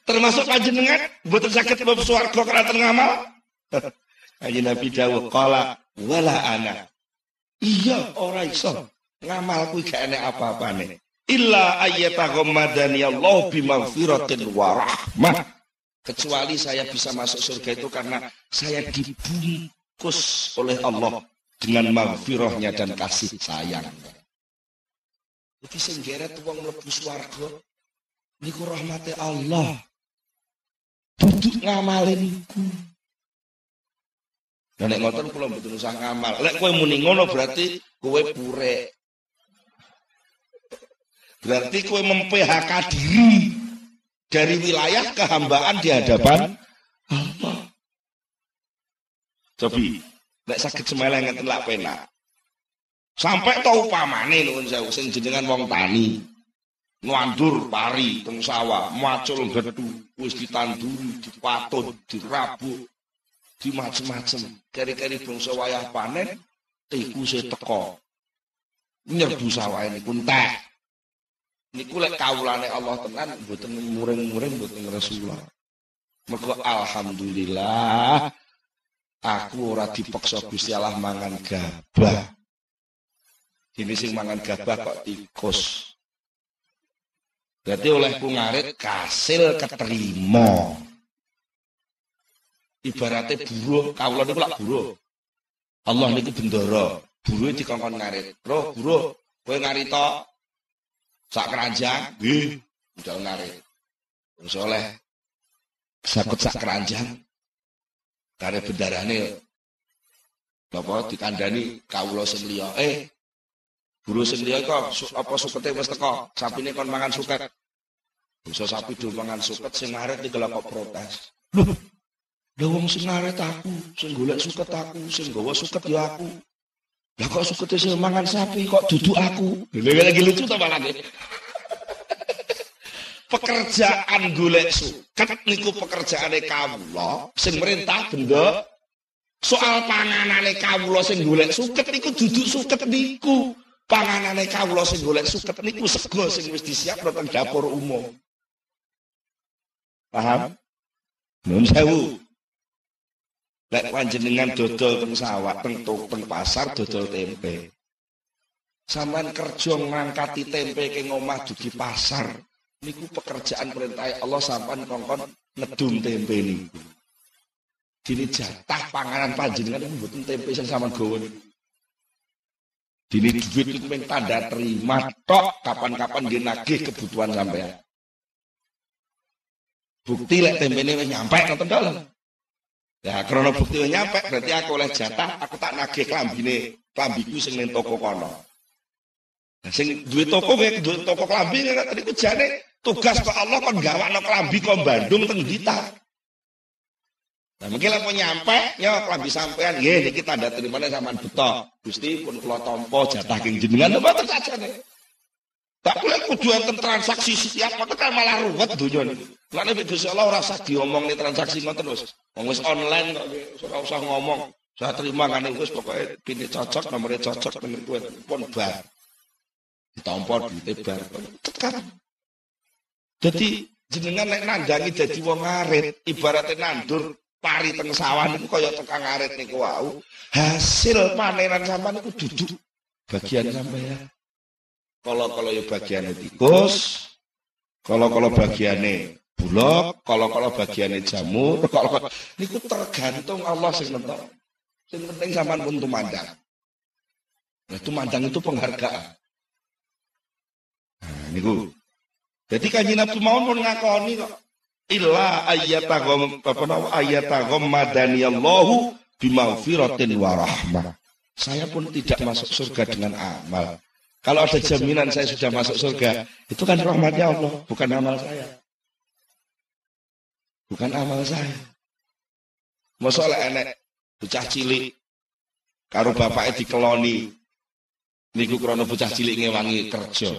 Termasuk panjenengan mboten saged mlebu swarga keranten ngamal. Kanjeng Nabi dawuh qala wala ana. Iya ora iso. Ngamal kuwi gak enek apa-apane. Illa ayyataghammadani Allah bimaghfiratin wa rahmah. Kecuali saya bisa masuk surga itu karena saya dibungkus oleh Allah dengan maghfirahnya dan kasih sayang. Iki sing geret wong mlebu swarga niku rahmate Allah. Duduk ngamalin niku. Lah nek ngoten kula mboten usah ngamal. Lek kowe muni ngono berarti kowe pure. Berarti kowe mem-PHK diri dari wilayah kehambaan di hadapan Allah. Cobi, nek sakit semeleng ngeten lak penak. Sampai tau pamane nuwun sewu sing jenengan wong tani. Ngandur pari teng sawah, macul gedhu, wis ditanduri, dipatun, dirabuk, di macem-macem. Keri-keri bangsa wayah panen, iku se teko. Nyerbu sawah ini kuntek. Niku lek kawulane Allah tenan mboten muring-muring mboten Rasulullah. Mergo alhamdulillah aku ora dipaksa Gusti Allah mangan gabah. Ini sing mangan gabah kok tikus. Berarti olehku ngarit kasil keterima. Ibaratnya buruh, kawula niku lak buruh. Allah niku bendoro. Buruh dikongkon ngarit. Roh buruh, kowe ngarita sak keranjang, nggih, udah ngarit. Wis oleh sakut sak keranjang. Kare bendarane Bapak dikandani kawula sing. Eh, Guru sing kok apa sukete wis teko, sapine kon mangan suket. Bisa sapi do mangan suket sing ngaret iki kok protes. Loh, wong sing aku, sing golek suket aku, sing gawa suket ya aku. Lah kok sukete sing mangan sapi kok duduk aku. Lagi lucu to malah Pekerjaan golek suket niku pekerjaane kawula sing merintah benda soal panganane kawula sing golek suket niku duduk suket niku panganane kawula sing golek suket niku sego sing wis disiapno teng dapur umum. Paham? Nun sewu. Lek panjenengan dodol teng sawah, teng teng pasar dodol tempe. Saman kerja ngangkati tempe ke ngomah dugi pasar. Niku pekerjaan perintah Allah sampan kongkon ngedum tempe niku. Dini jatah panganan panjenengan itu mboten tempe sing sampean gawa niku. Dini duit itu memang tanda terima tok kapan-kapan dia nagih kebutuhan sampean. Bukti lek tempe ini nyampe nonton dalam. Ya karena bukti nyampe berarti aku oleh jatah aku tak nagih klambine klambiku sing ning toko kono. Nah, sing duit toko kayak duit toko klambi tadi ku tugas kok Allah kon gawakno klambi kok Bandung teng Blitar. Nah, mungkin lah nyampe, ya kelambi sampean, ini kita ada terimanya sama beto. Gusti pun kalau tompo jatah king jenengan, apa nih. Tak boleh kudu enten transaksi setiap waktu kan malah ruwet dunia nih. Karena Gusti Allah rasa diomong nih transaksi ngoten terus. Wong wis online kok ora usah ngomong. Saya terima kan wis pokoknya pilih cocok nomornya cocok nomor gue pun bar. Ditompo duit bar. Tekan. Jadi jenengan nek nandangi jadi wong ngarit ibaratnya nandur pari teng sawah niku kaya tukang ngarit niku wau. Hasil panenan sampean niku duduk bagian sampean. Kalau-kalau ya bagiannya tikus, kalau-kalau bagiannya bulog, kalau-kalau bagiannya jamur, kalau niku tergantung Allah sing nentok. Sing penting sampean pun tumandang. Nah, tumandang itu penghargaan. Nah, niku. Jadi kanjeng Nabi mau pun ngakoni kok illa ayyatagom apa nama ayyatagom madaniyallahu bimaghfiratin wa rahmah. Saya pun tidak masuk surga dengan amal. Kalau ada jaminan saya sudah masuk surga, itu kan rahmatnya Allah, bukan amal saya. Bukan amal saya. Masalah enek bocah cilik karo bapaknya dikeloni. Niku krana bocah cilik ngewangi kerja.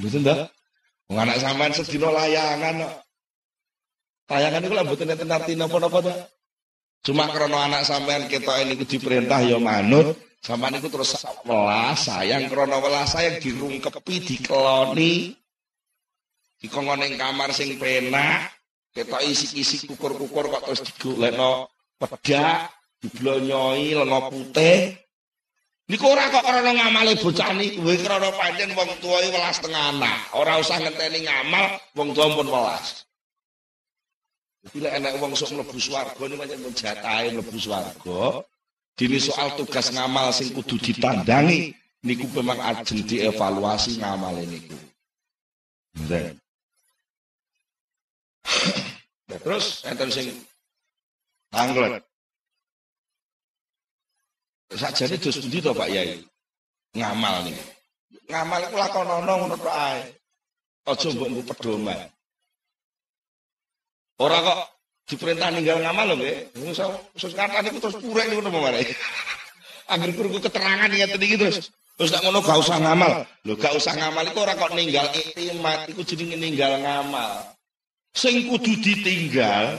Betul enggak? Wong anak sampean sedina layangan kok. Layangan iku lak mboten enten arti napa-napa. Cuma krana anak sampean ketok niku diperintah ya manut, sampean niku terus welas sayang krana welas sayang dirungkepi dikeloni. dikongkon ning kamar sing penak, ketok isi-isi kukur-kukur kok terus digolekno pedak, diblonyoi lenga putih. Niku ora kok krana ngamale bocah niku, krana pancen wong tuwa welas tengah anak. Ora usah ngenteni ngamal, wong tuwa pun welas. Bila enak wong sok mlebu swarga niku pancen jatahe mlebu swarga. Dini soal tugas ngamal sing kudu ditandangi niku memang ajeng dievaluasi ngamal niku. Terus enten sing tanglet. Sajane dos pundi to Pak Yai? Ngamal nih. Ngamal iku lakonono ngono tok ae. Aja mbok pedoman. Ora kok diperintah ninggal ngamal lho nggih. Sus kata niku terus purek niku napa mare. Angger krungu keterangan ngeten iki terus Terus tak ngono gak usah ngamal. Lho gak usah ngamal iku ora kok ninggal iktimat, iku jenenge ninggal ngamal. Sing kudu ditinggal,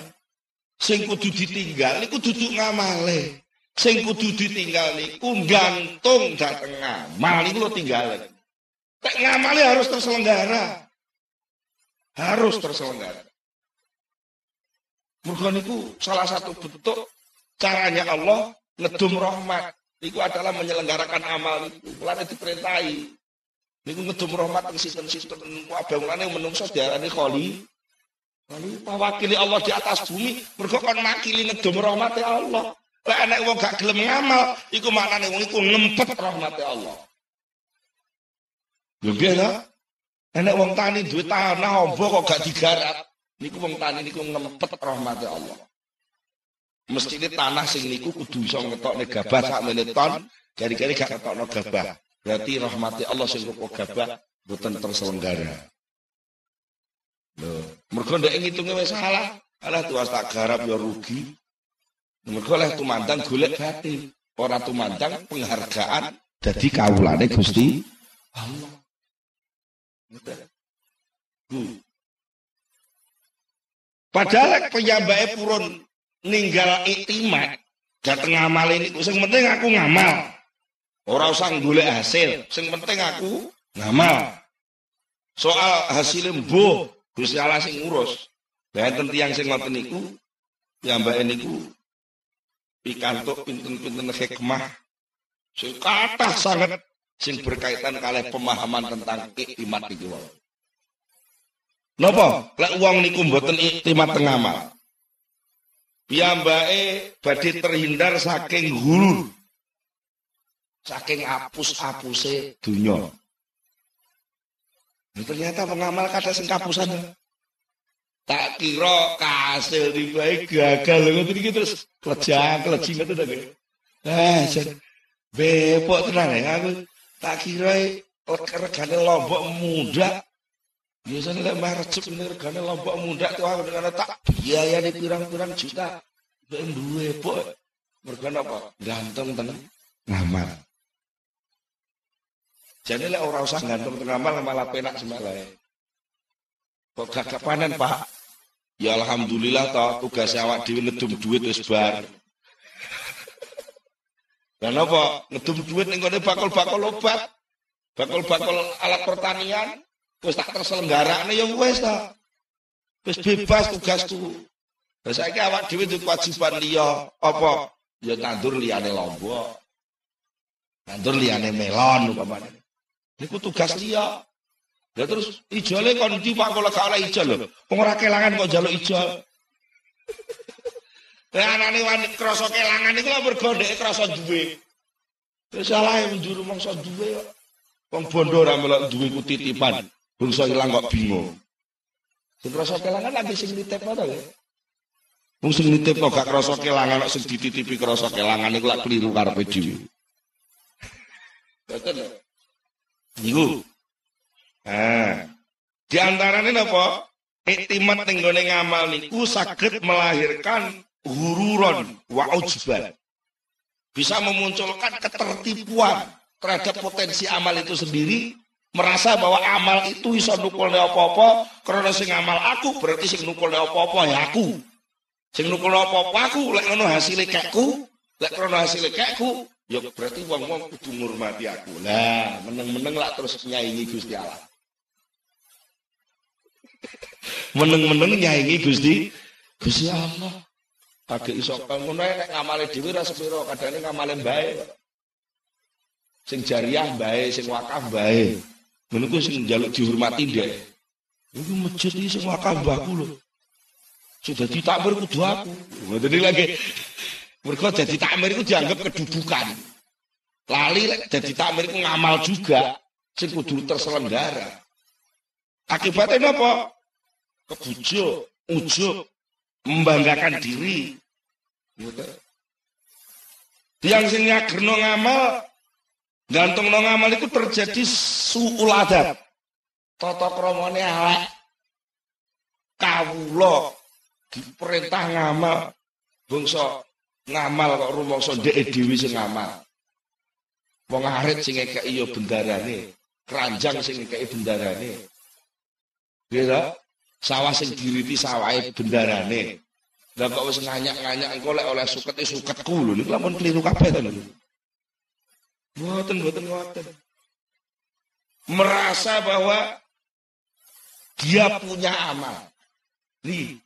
sing kudu ditinggal iku duduk ngamale. Sing kudu ditinggal niku gantung dateng ngamal iku lho tinggal. Tek ngamale harus terselenggara. Harus terselenggara. Mergo niku salah satu bentuk caranya Allah ngedum rahmat. Niku adalah menyelenggarakan amal niku. Mulane diperintahi. Niku ngedum rahmat ing sistem-sistem kabeh mulane menungso diarani kholi. Kholi mewakili Allah di atas bumi, mergo kon makili ngedum rahmate Allah. Lek enek wong gak gelem ngamal, iku maknane wong iku ngempet rahmate Allah. Lho piye? Enek wong tani duwe tanah ombo kok gak digarap. Niku wong tani niku ngempet rahmate Allah. Mesti ini tanah sing niku kudu iso ngetokne gabah sak ton, kari-kari gak ngetokno gabah. Berarti rahmati Allah sing kok gabah boten terselenggara. Lho, mergo ndek ngitunge wis salah. Alah tuas tak garap ya rugi. Mergo leh tumandang golek batin. Ora tumandang penghargaan dadi kawulane Gusti Allah. Padahal penyambake purun ninggal iktimat dateng ngamal ini. Sing penting aku ngamal. Ora usah golek hasil. Sing penting aku ngamal. Soal hasil mbuh Gusti Allah sing ngurus. Bahkan tiang sing ngoten niku mbak niku pikantuk pinten-pinten hikmah sing kathah sangat sing berkaitan kalih pemahaman tentang iktimat iki wae Napa? Lek wong niku mboten iktimat teng amal. Piyambake badhe terhindar saking guru. Saking apus-apuse dunya. Nah, ternyata pengamal kata sing kapusan. Tak kira kasil dibae gagal ngoten iki terus klejang kleji ngoten. Eh, bepok tenan aku tak kira regane lombok muda Biasanya lek mah recep ini regane lombok muda tuh aku dengan tak biaya di pirang-pirang juta. Ben duwe pok. Mergo apa? Ganteng tenan ngamal. Jadi lek ora usah gantung ngamal malah penak semalah. Kok gak panen, Pak? Ya alhamdulillah toh tugas awak dhewe ngedum duit wis bar. Dan apa? Ngedum duit ning bakul-bakul obat. Bakul-bakul alat pertanian Wis tak terselenggarakne ya wis ta. Wis bebas tugasku. Lah saiki awak dhewe duwe kewajiban liya apa? Ya tandur liyane lombok. Tandur liyane melon umpamane. Niku tugas liya. Ya terus ijole kon ndi Pak kok gak oleh ijol lho. Wong ora kelangan kok njaluk ijol. Lah anane wani krasa kelangan iku lho mergo ndek krasa duwe. Wis salah njuru mongso duwe kok. Wong bondo ora duwe ku titipan. Bungsu ilang kok bingung. Sing krasa kelangan lagi sing nitipno to ya. Wong sing nitipno gak krasa kelangan sing dititipi krasa kelangan iku lak keliru karepe dhewe. Betul. Niku. Ah. Di antarane napa? Iktimat ning gone ngamal niku saged melahirkan hururon wa ujban. Bisa memunculkan ketertipuan terhadap potensi amal itu sendiri merasa bahwa amal itu iso nukulne apa-apa karena sing amal aku berarti sing nukulne apa-apa ya aku sing nukulne apa-apa aku lek ngono hasilnya kekku lek karena hasilnya kekku ya berarti wong-wong kudu ngurmati aku lah meneng-meneng lah terus nyaingi Gusti Allah Meneng-meneng nyaingi Gusti Gusti Allah. Kagek iso ngono nek ngamale dhewe ra sepiro, kadane ngamale bae. Sing jariah bae, sing wakaf bae. Ku sing njaluk dihormati ndek. Iku masjid iki sing wakaf mbahku lho. Sudah ditakmir kudu aku. Ngoten lagi. Mergo dadi takmir iku dianggap kedudukan. Lali dadi takmir iku ngamal juga sing kudu terselenggara. Akibatnya apa? Kebujuk, ujuk, membanggakan diri. Yang sing nyagerno ngamal gantung no ngamal itu terjadi suul adab. Tata kramane elek. Kawula diperintah ngamal bangsa ngamal kok rumangsa ndek dhewe sing ngamal. Wong arit sing ngekeki ya bendarane, keranjang sing ngekeki bendarane. Gitu? Sawah sing diriti sawahe bendarane. Lah kok wis nganyak-nganyak engko lek oleh suket e suketku lho niku lamun keliru kabeh to lho. Mboten mboten ngoten. Merasa bahwa dia punya amal. Nih,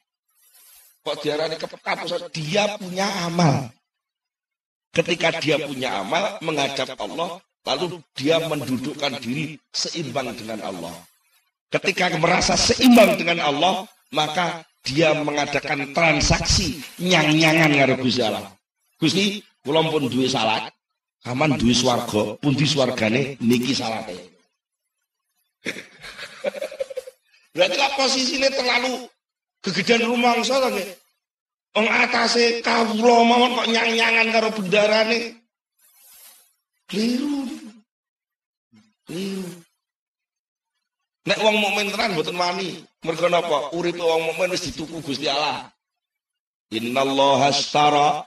kok diarani kepekapusan dia punya amal. Ketika dia punya amal menghadap Allah, lalu dia mendudukkan diri seimbang dengan Allah. Ketika merasa seimbang dengan Allah, maka dia mengadakan transaksi nyang-nyangan karo Gusti Allah. Gusti, pun salat, aman duwe swarga, pundi swargane niki salate. Berarti lah posisinya terlalu kegedean rumangsa to nggih. Wong atase kawula mawon kok nyang-nyangan karo bendarane. Keliru. Keliru. Nek wong mukmin tenan mboten wani. Mergo napa? Uripe wong mukmin wis dituku Gusti Allah. Innallaha astara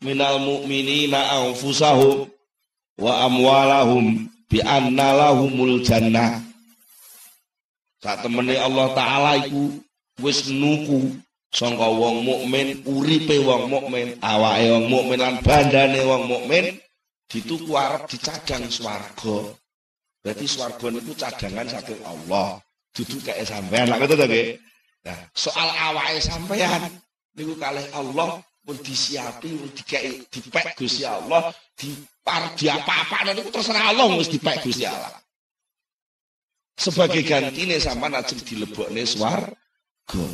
minal mu'minina anfusahum wa amwalahum bi anna lahumul jannah. Saat temene Allah taala iku wis nuku sangka wong mukmin, uripe wong mukmin, awake wong mukmin lan bandane wong mukmin dituku arep dicadang swarga. Berarti swarga niku cadangan saking Allah. Dudu kayak sampean lak ngoten to nggih. Nah, soal awake sampean niku kalih Allah pun disiapi, pun dikei dipek Gusti Allah, dipar di apa-apa niku terserah Allah wis dipek Gusti Allah. Sebagai gantine sampean ajeng dilebokne swarga.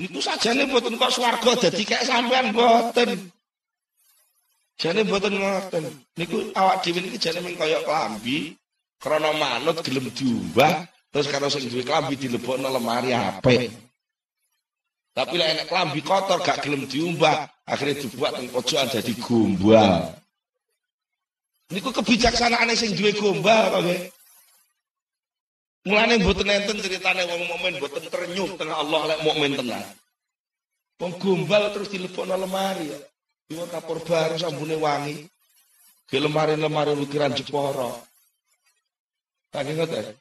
Niku sajane mboten kok swarga dadi kayak sampean mboten. Jane mboten ngoten. Niku awak dhewe niki jane mung kaya klambi krana manut gelem diumbah terus karo sing duwe klambi dilebokno lemari apik. Tapi lek enek klambi kotor gak gelem diumbah, akhirnya dibuat teng pojokan dadi gombal. Niku kebijaksanaane sing duwe gombal kok nggih. Mulane mboten enten ceritane wong mukmin mboten ternyuh tengah Allah lek mukmin tenan. Wong gombal terus dilebokno lemari ya. Iwa kapur baru sambune wangi. Ke lemari-lemari ukiran Jepara. Saking ngoten.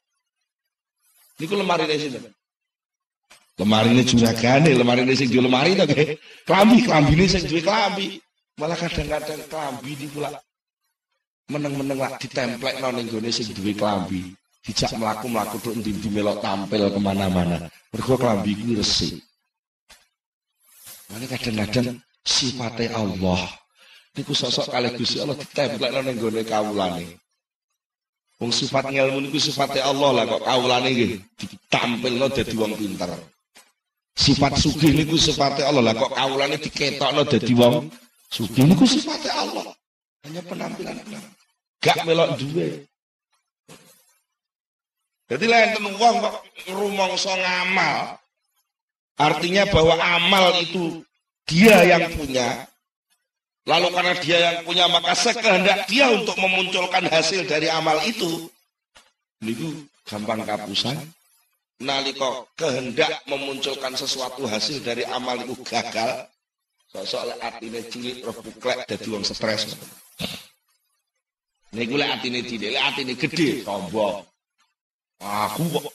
Niku lemari ne sinten? Lemari ini juragane, lemari ini sing lemari to nggih. Klambi, klambi ini sing duwe klambi. Malah kadang-kadang klambi di pula meneng-meneng lak ditemplek ning gone sing duwe klambi. Dijak melaku-melaku tok ndi melok tampil ke mana-mana. Mergo klambi kuwi resik. Mana kadang-kadang sifatnya Allah. Niku sosok kali Gusti Allah ditemplek ning gone kawulane. Wong sifat ngelmu niku sifatnya Allah lah kok kawulane nggih ditampilno dadi wong pinter. Sifat sugih niku sifatnya Allah lah kok kawulane diketokno dadi wong sugih niku sifatnya Allah. Hanya penampilan gak melok duwe. Jadi lain wong kok rumangsa ngamal. Artinya bahwa amal itu dia yang punya. Lalu karena dia yang punya maka sekehendak dia untuk memunculkan hasil dari amal itu. Niku gampang kapusan. Naliko kehendak memunculkan sesuatu hasil dari amal itu gagal. Sosok atine cilik roh buklek dadi wong stres. Niku lek atine cilik, lek atine gede sombong. Aku kok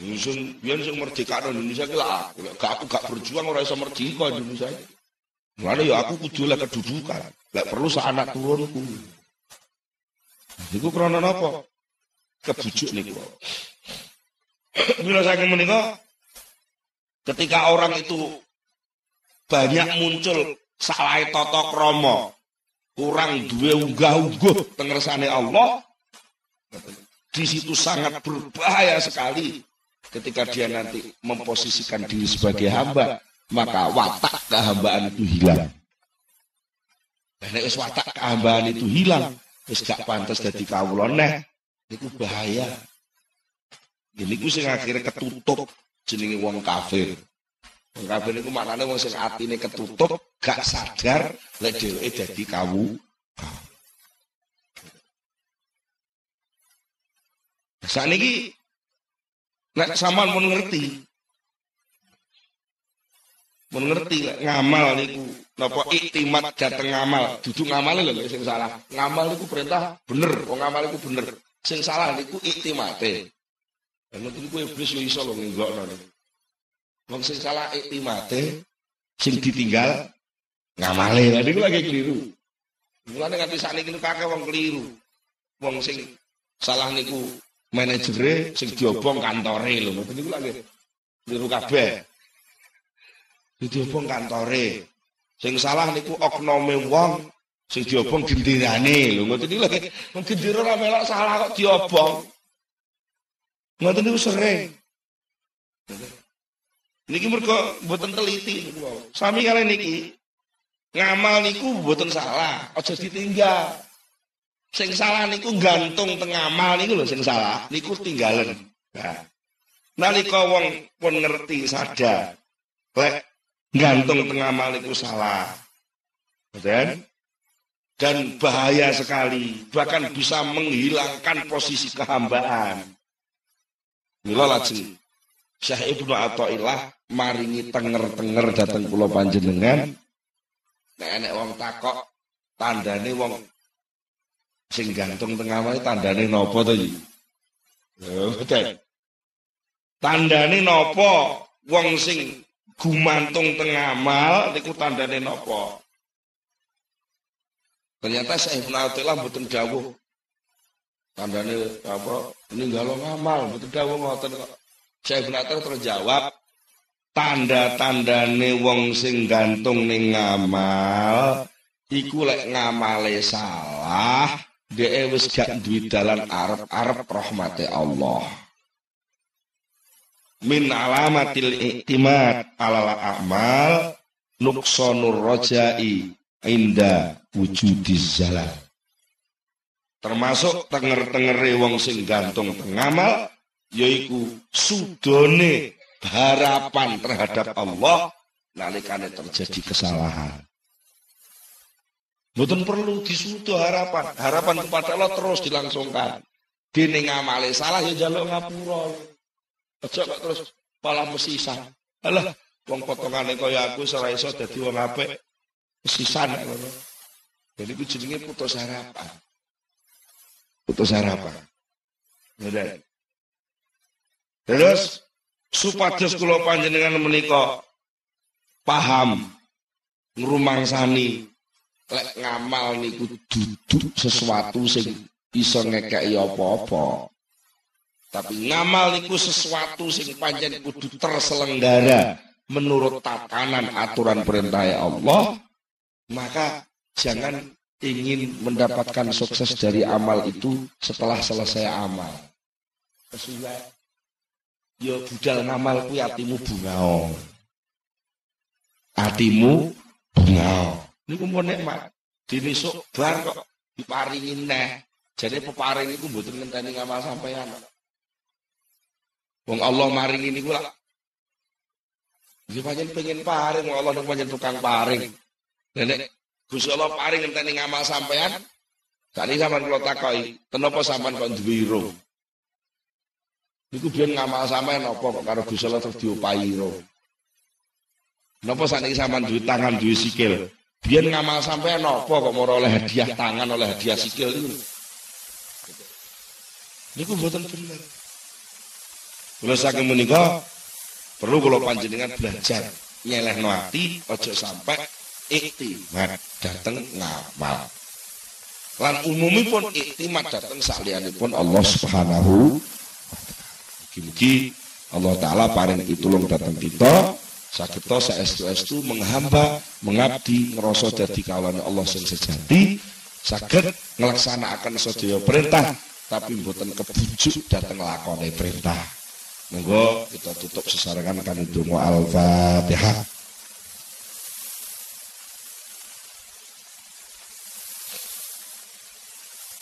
Nyusun biar sing merdeka Indonesia ki lah. Gak aku gak berjuang ora iso merdeka Indonesia. Mulane ya aku kudu lah kedudukan. Lek perlu sak anak turunku. Niku krana napa? Kebujuk niku. Bila saya menikah, ketika orang itu banyak muncul salah toto kromo, kurang dua unggah-ungguh tengersane Allah, di situ sangat berbahaya sekali ketika dia nanti memposisikan diri sebagai hamba, maka watak kehambaan itu hilang. Dan wis watak kehambaan itu hilang, wis gak pantas dadi kawula neh, itu bahaya. Ini ku sing akhirnya ketutup jenenge wong kafir. Wong kafir niku maknane wong sing atine ketutup, gak sadar lek dheweke dadi kawu. Saniki nek sampean mun ngerti mun ngerti lek ngamal niku napa iktimat dateng ngamal duduk ngamal lho sing salah ngamal niku perintah bener wong ngamal iku bener sing salah niku iktimate Lan niku iblis yo iso lho nggokno. Wong sing salah iktimate sing ditinggal ngamale. Lah niku lagi keliru. Mulane nganti sakniki niku kakek wong keliru. Wong sing salah niku manajere sing diobong kantore lho. Ngoten niku lagi keliru kabeh. Diobong kantore. Sing salah niku oknome wong sing diobong gendirane lho. Ngoten niku lagi wong gendira ora melok salah kok diobong. Ngoten niku sering. Niki mergo mboten teliti niku. Sami kalian niki ngamal niku mboten salah, aja ditinggal. Sing salah niku gantung teng ngamal niku lho sing salah, niku tinggalan. Nah, nalika wong pun ngerti sadar, lek gantung teng ngamal niku salah. Dan dan bahaya sekali, bahkan bisa menghilangkan posisi kehambaan. Mila lajeng Syekh Ibnu Athaillah maringi tenger-tenger dateng kula panjenengan. Nek enek wong takok tandane wong sing gantung tengah wae tandane napa to iki? Betul. Tandane napa wong sing gumantung tengah amal niku tandane napa? Ternyata Syekh Ibnu Athaillah mboten dawuh tandane apa? Ninggalo ngamal betul dawuh ngoten kok. Saya benar terjawab tanda-tandane wong sing gantung ning ngamal iku lek ngamale salah dhek wis gak duwe dalan arep-arep rahmate Allah. Min alamatil iktimad alal a'mal nuksonur rojai inda wujudiz zalal termasuk tenger-tengere wong sing gantung tengamal yaiku sudone harapan terhadap Allah nalikane terjadi kesalahan. Mboten perlu disudo harapan. Harapan kepada Allah terus dilangsungkan. Dene ngamale salah ya jaluk ngapura. Aja kok terus malah mesisan. Alah, wong potongane kaya aku ora iso dadi wong apik. Mesisan ngono. Jadi ku jenenge putus harapan putus harapan. Udah. Terus supados kula panjenengan menika paham ngrumangsani lek ngamal niku duduk sesuatu sing iso ngekeki apa-apa. Tapi ngamal niku sesuatu sing pancen kudu terselenggara menurut tatanan aturan perintah Allah, maka jangan ingin mendapatkan sukses dari amal itu setelah selesai amal. Sesuai. Yo budal ngamal ku atimu bungao. Atimu bungao. Niku mau nikmat. Dini sok bar kok diparingin neh. Jadi peparing itu mboten ngenteni ngamal sampean. Wong Allah maring ini gula. Dia panjen pengen paring, Allah panjen tukang paring. Nenek Gusti Allah paring ngenteni ngamal sampean. Sakniki sampean kula takoki, kenapa sampean kok duwe ira? Niku biyen ngamal sampean apa kok karo Gusti Allah terus diopahi ira? Napa sakniki sampean duwe tangan, duwe sikil? Biyen ngamal sampean apa kok mau oleh hadiah tangan, oleh hadiah sikil niku? Niku mboten bener. Kula saking menika perlu kula panjenengan belajar nyelehno ati aja sampai iktimat dateng ngamal. Lan umumipun iktimat dateng pun Allah Subhanahu Mugi-mugi Allah taala paring pitulung datang kita sakita saestu-estu menghamba mengabdi ngerasa dadi kawane Allah sing sejati saged nglaksanakaken sedaya perintah tapi mboten kebujuk dateng lakone perintah. Monggo kita tutup sesarengan kan donga al-fatihah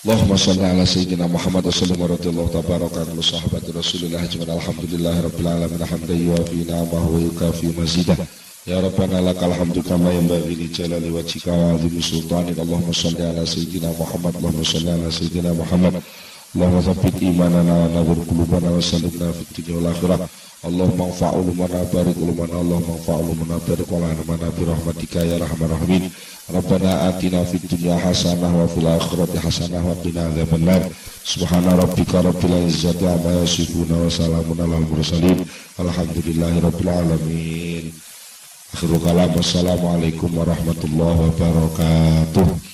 Allahumma salli ala sayyidina Muhammad wa sallam wa radiyallahu tabaraka an sahabati Rasulillah ajma'in. Alhamdulillah rabbil alamin hamdan yuwafi ni'amahu wa yukafi mazidah. Ya Rabbana lakal hamdu kama yanbaghi li jalali wajhika wa 'azimi sultanik. Allahumma salli ala sayyidina Muhammad Allahumma salli ala sayyidina Muhammad Qulubana wa sallimna fid dunya wal akhirah Allahumma anfa' ulumana barik ulumana Allahumma anfa' ulumana barik ulumana bi rahmatika ya rahman rahimin Rabbana atina fid dunya hasanah wa fil akhirati hasanah wa qina adzabannar. Subhana rabbika rabbil izzati amma yasifun wa salamun alal mursalin. Alhamdulillahi rabbil alamin. Akhirul kalam. Wassalamualaikum warahmatullahi wabarakatuh.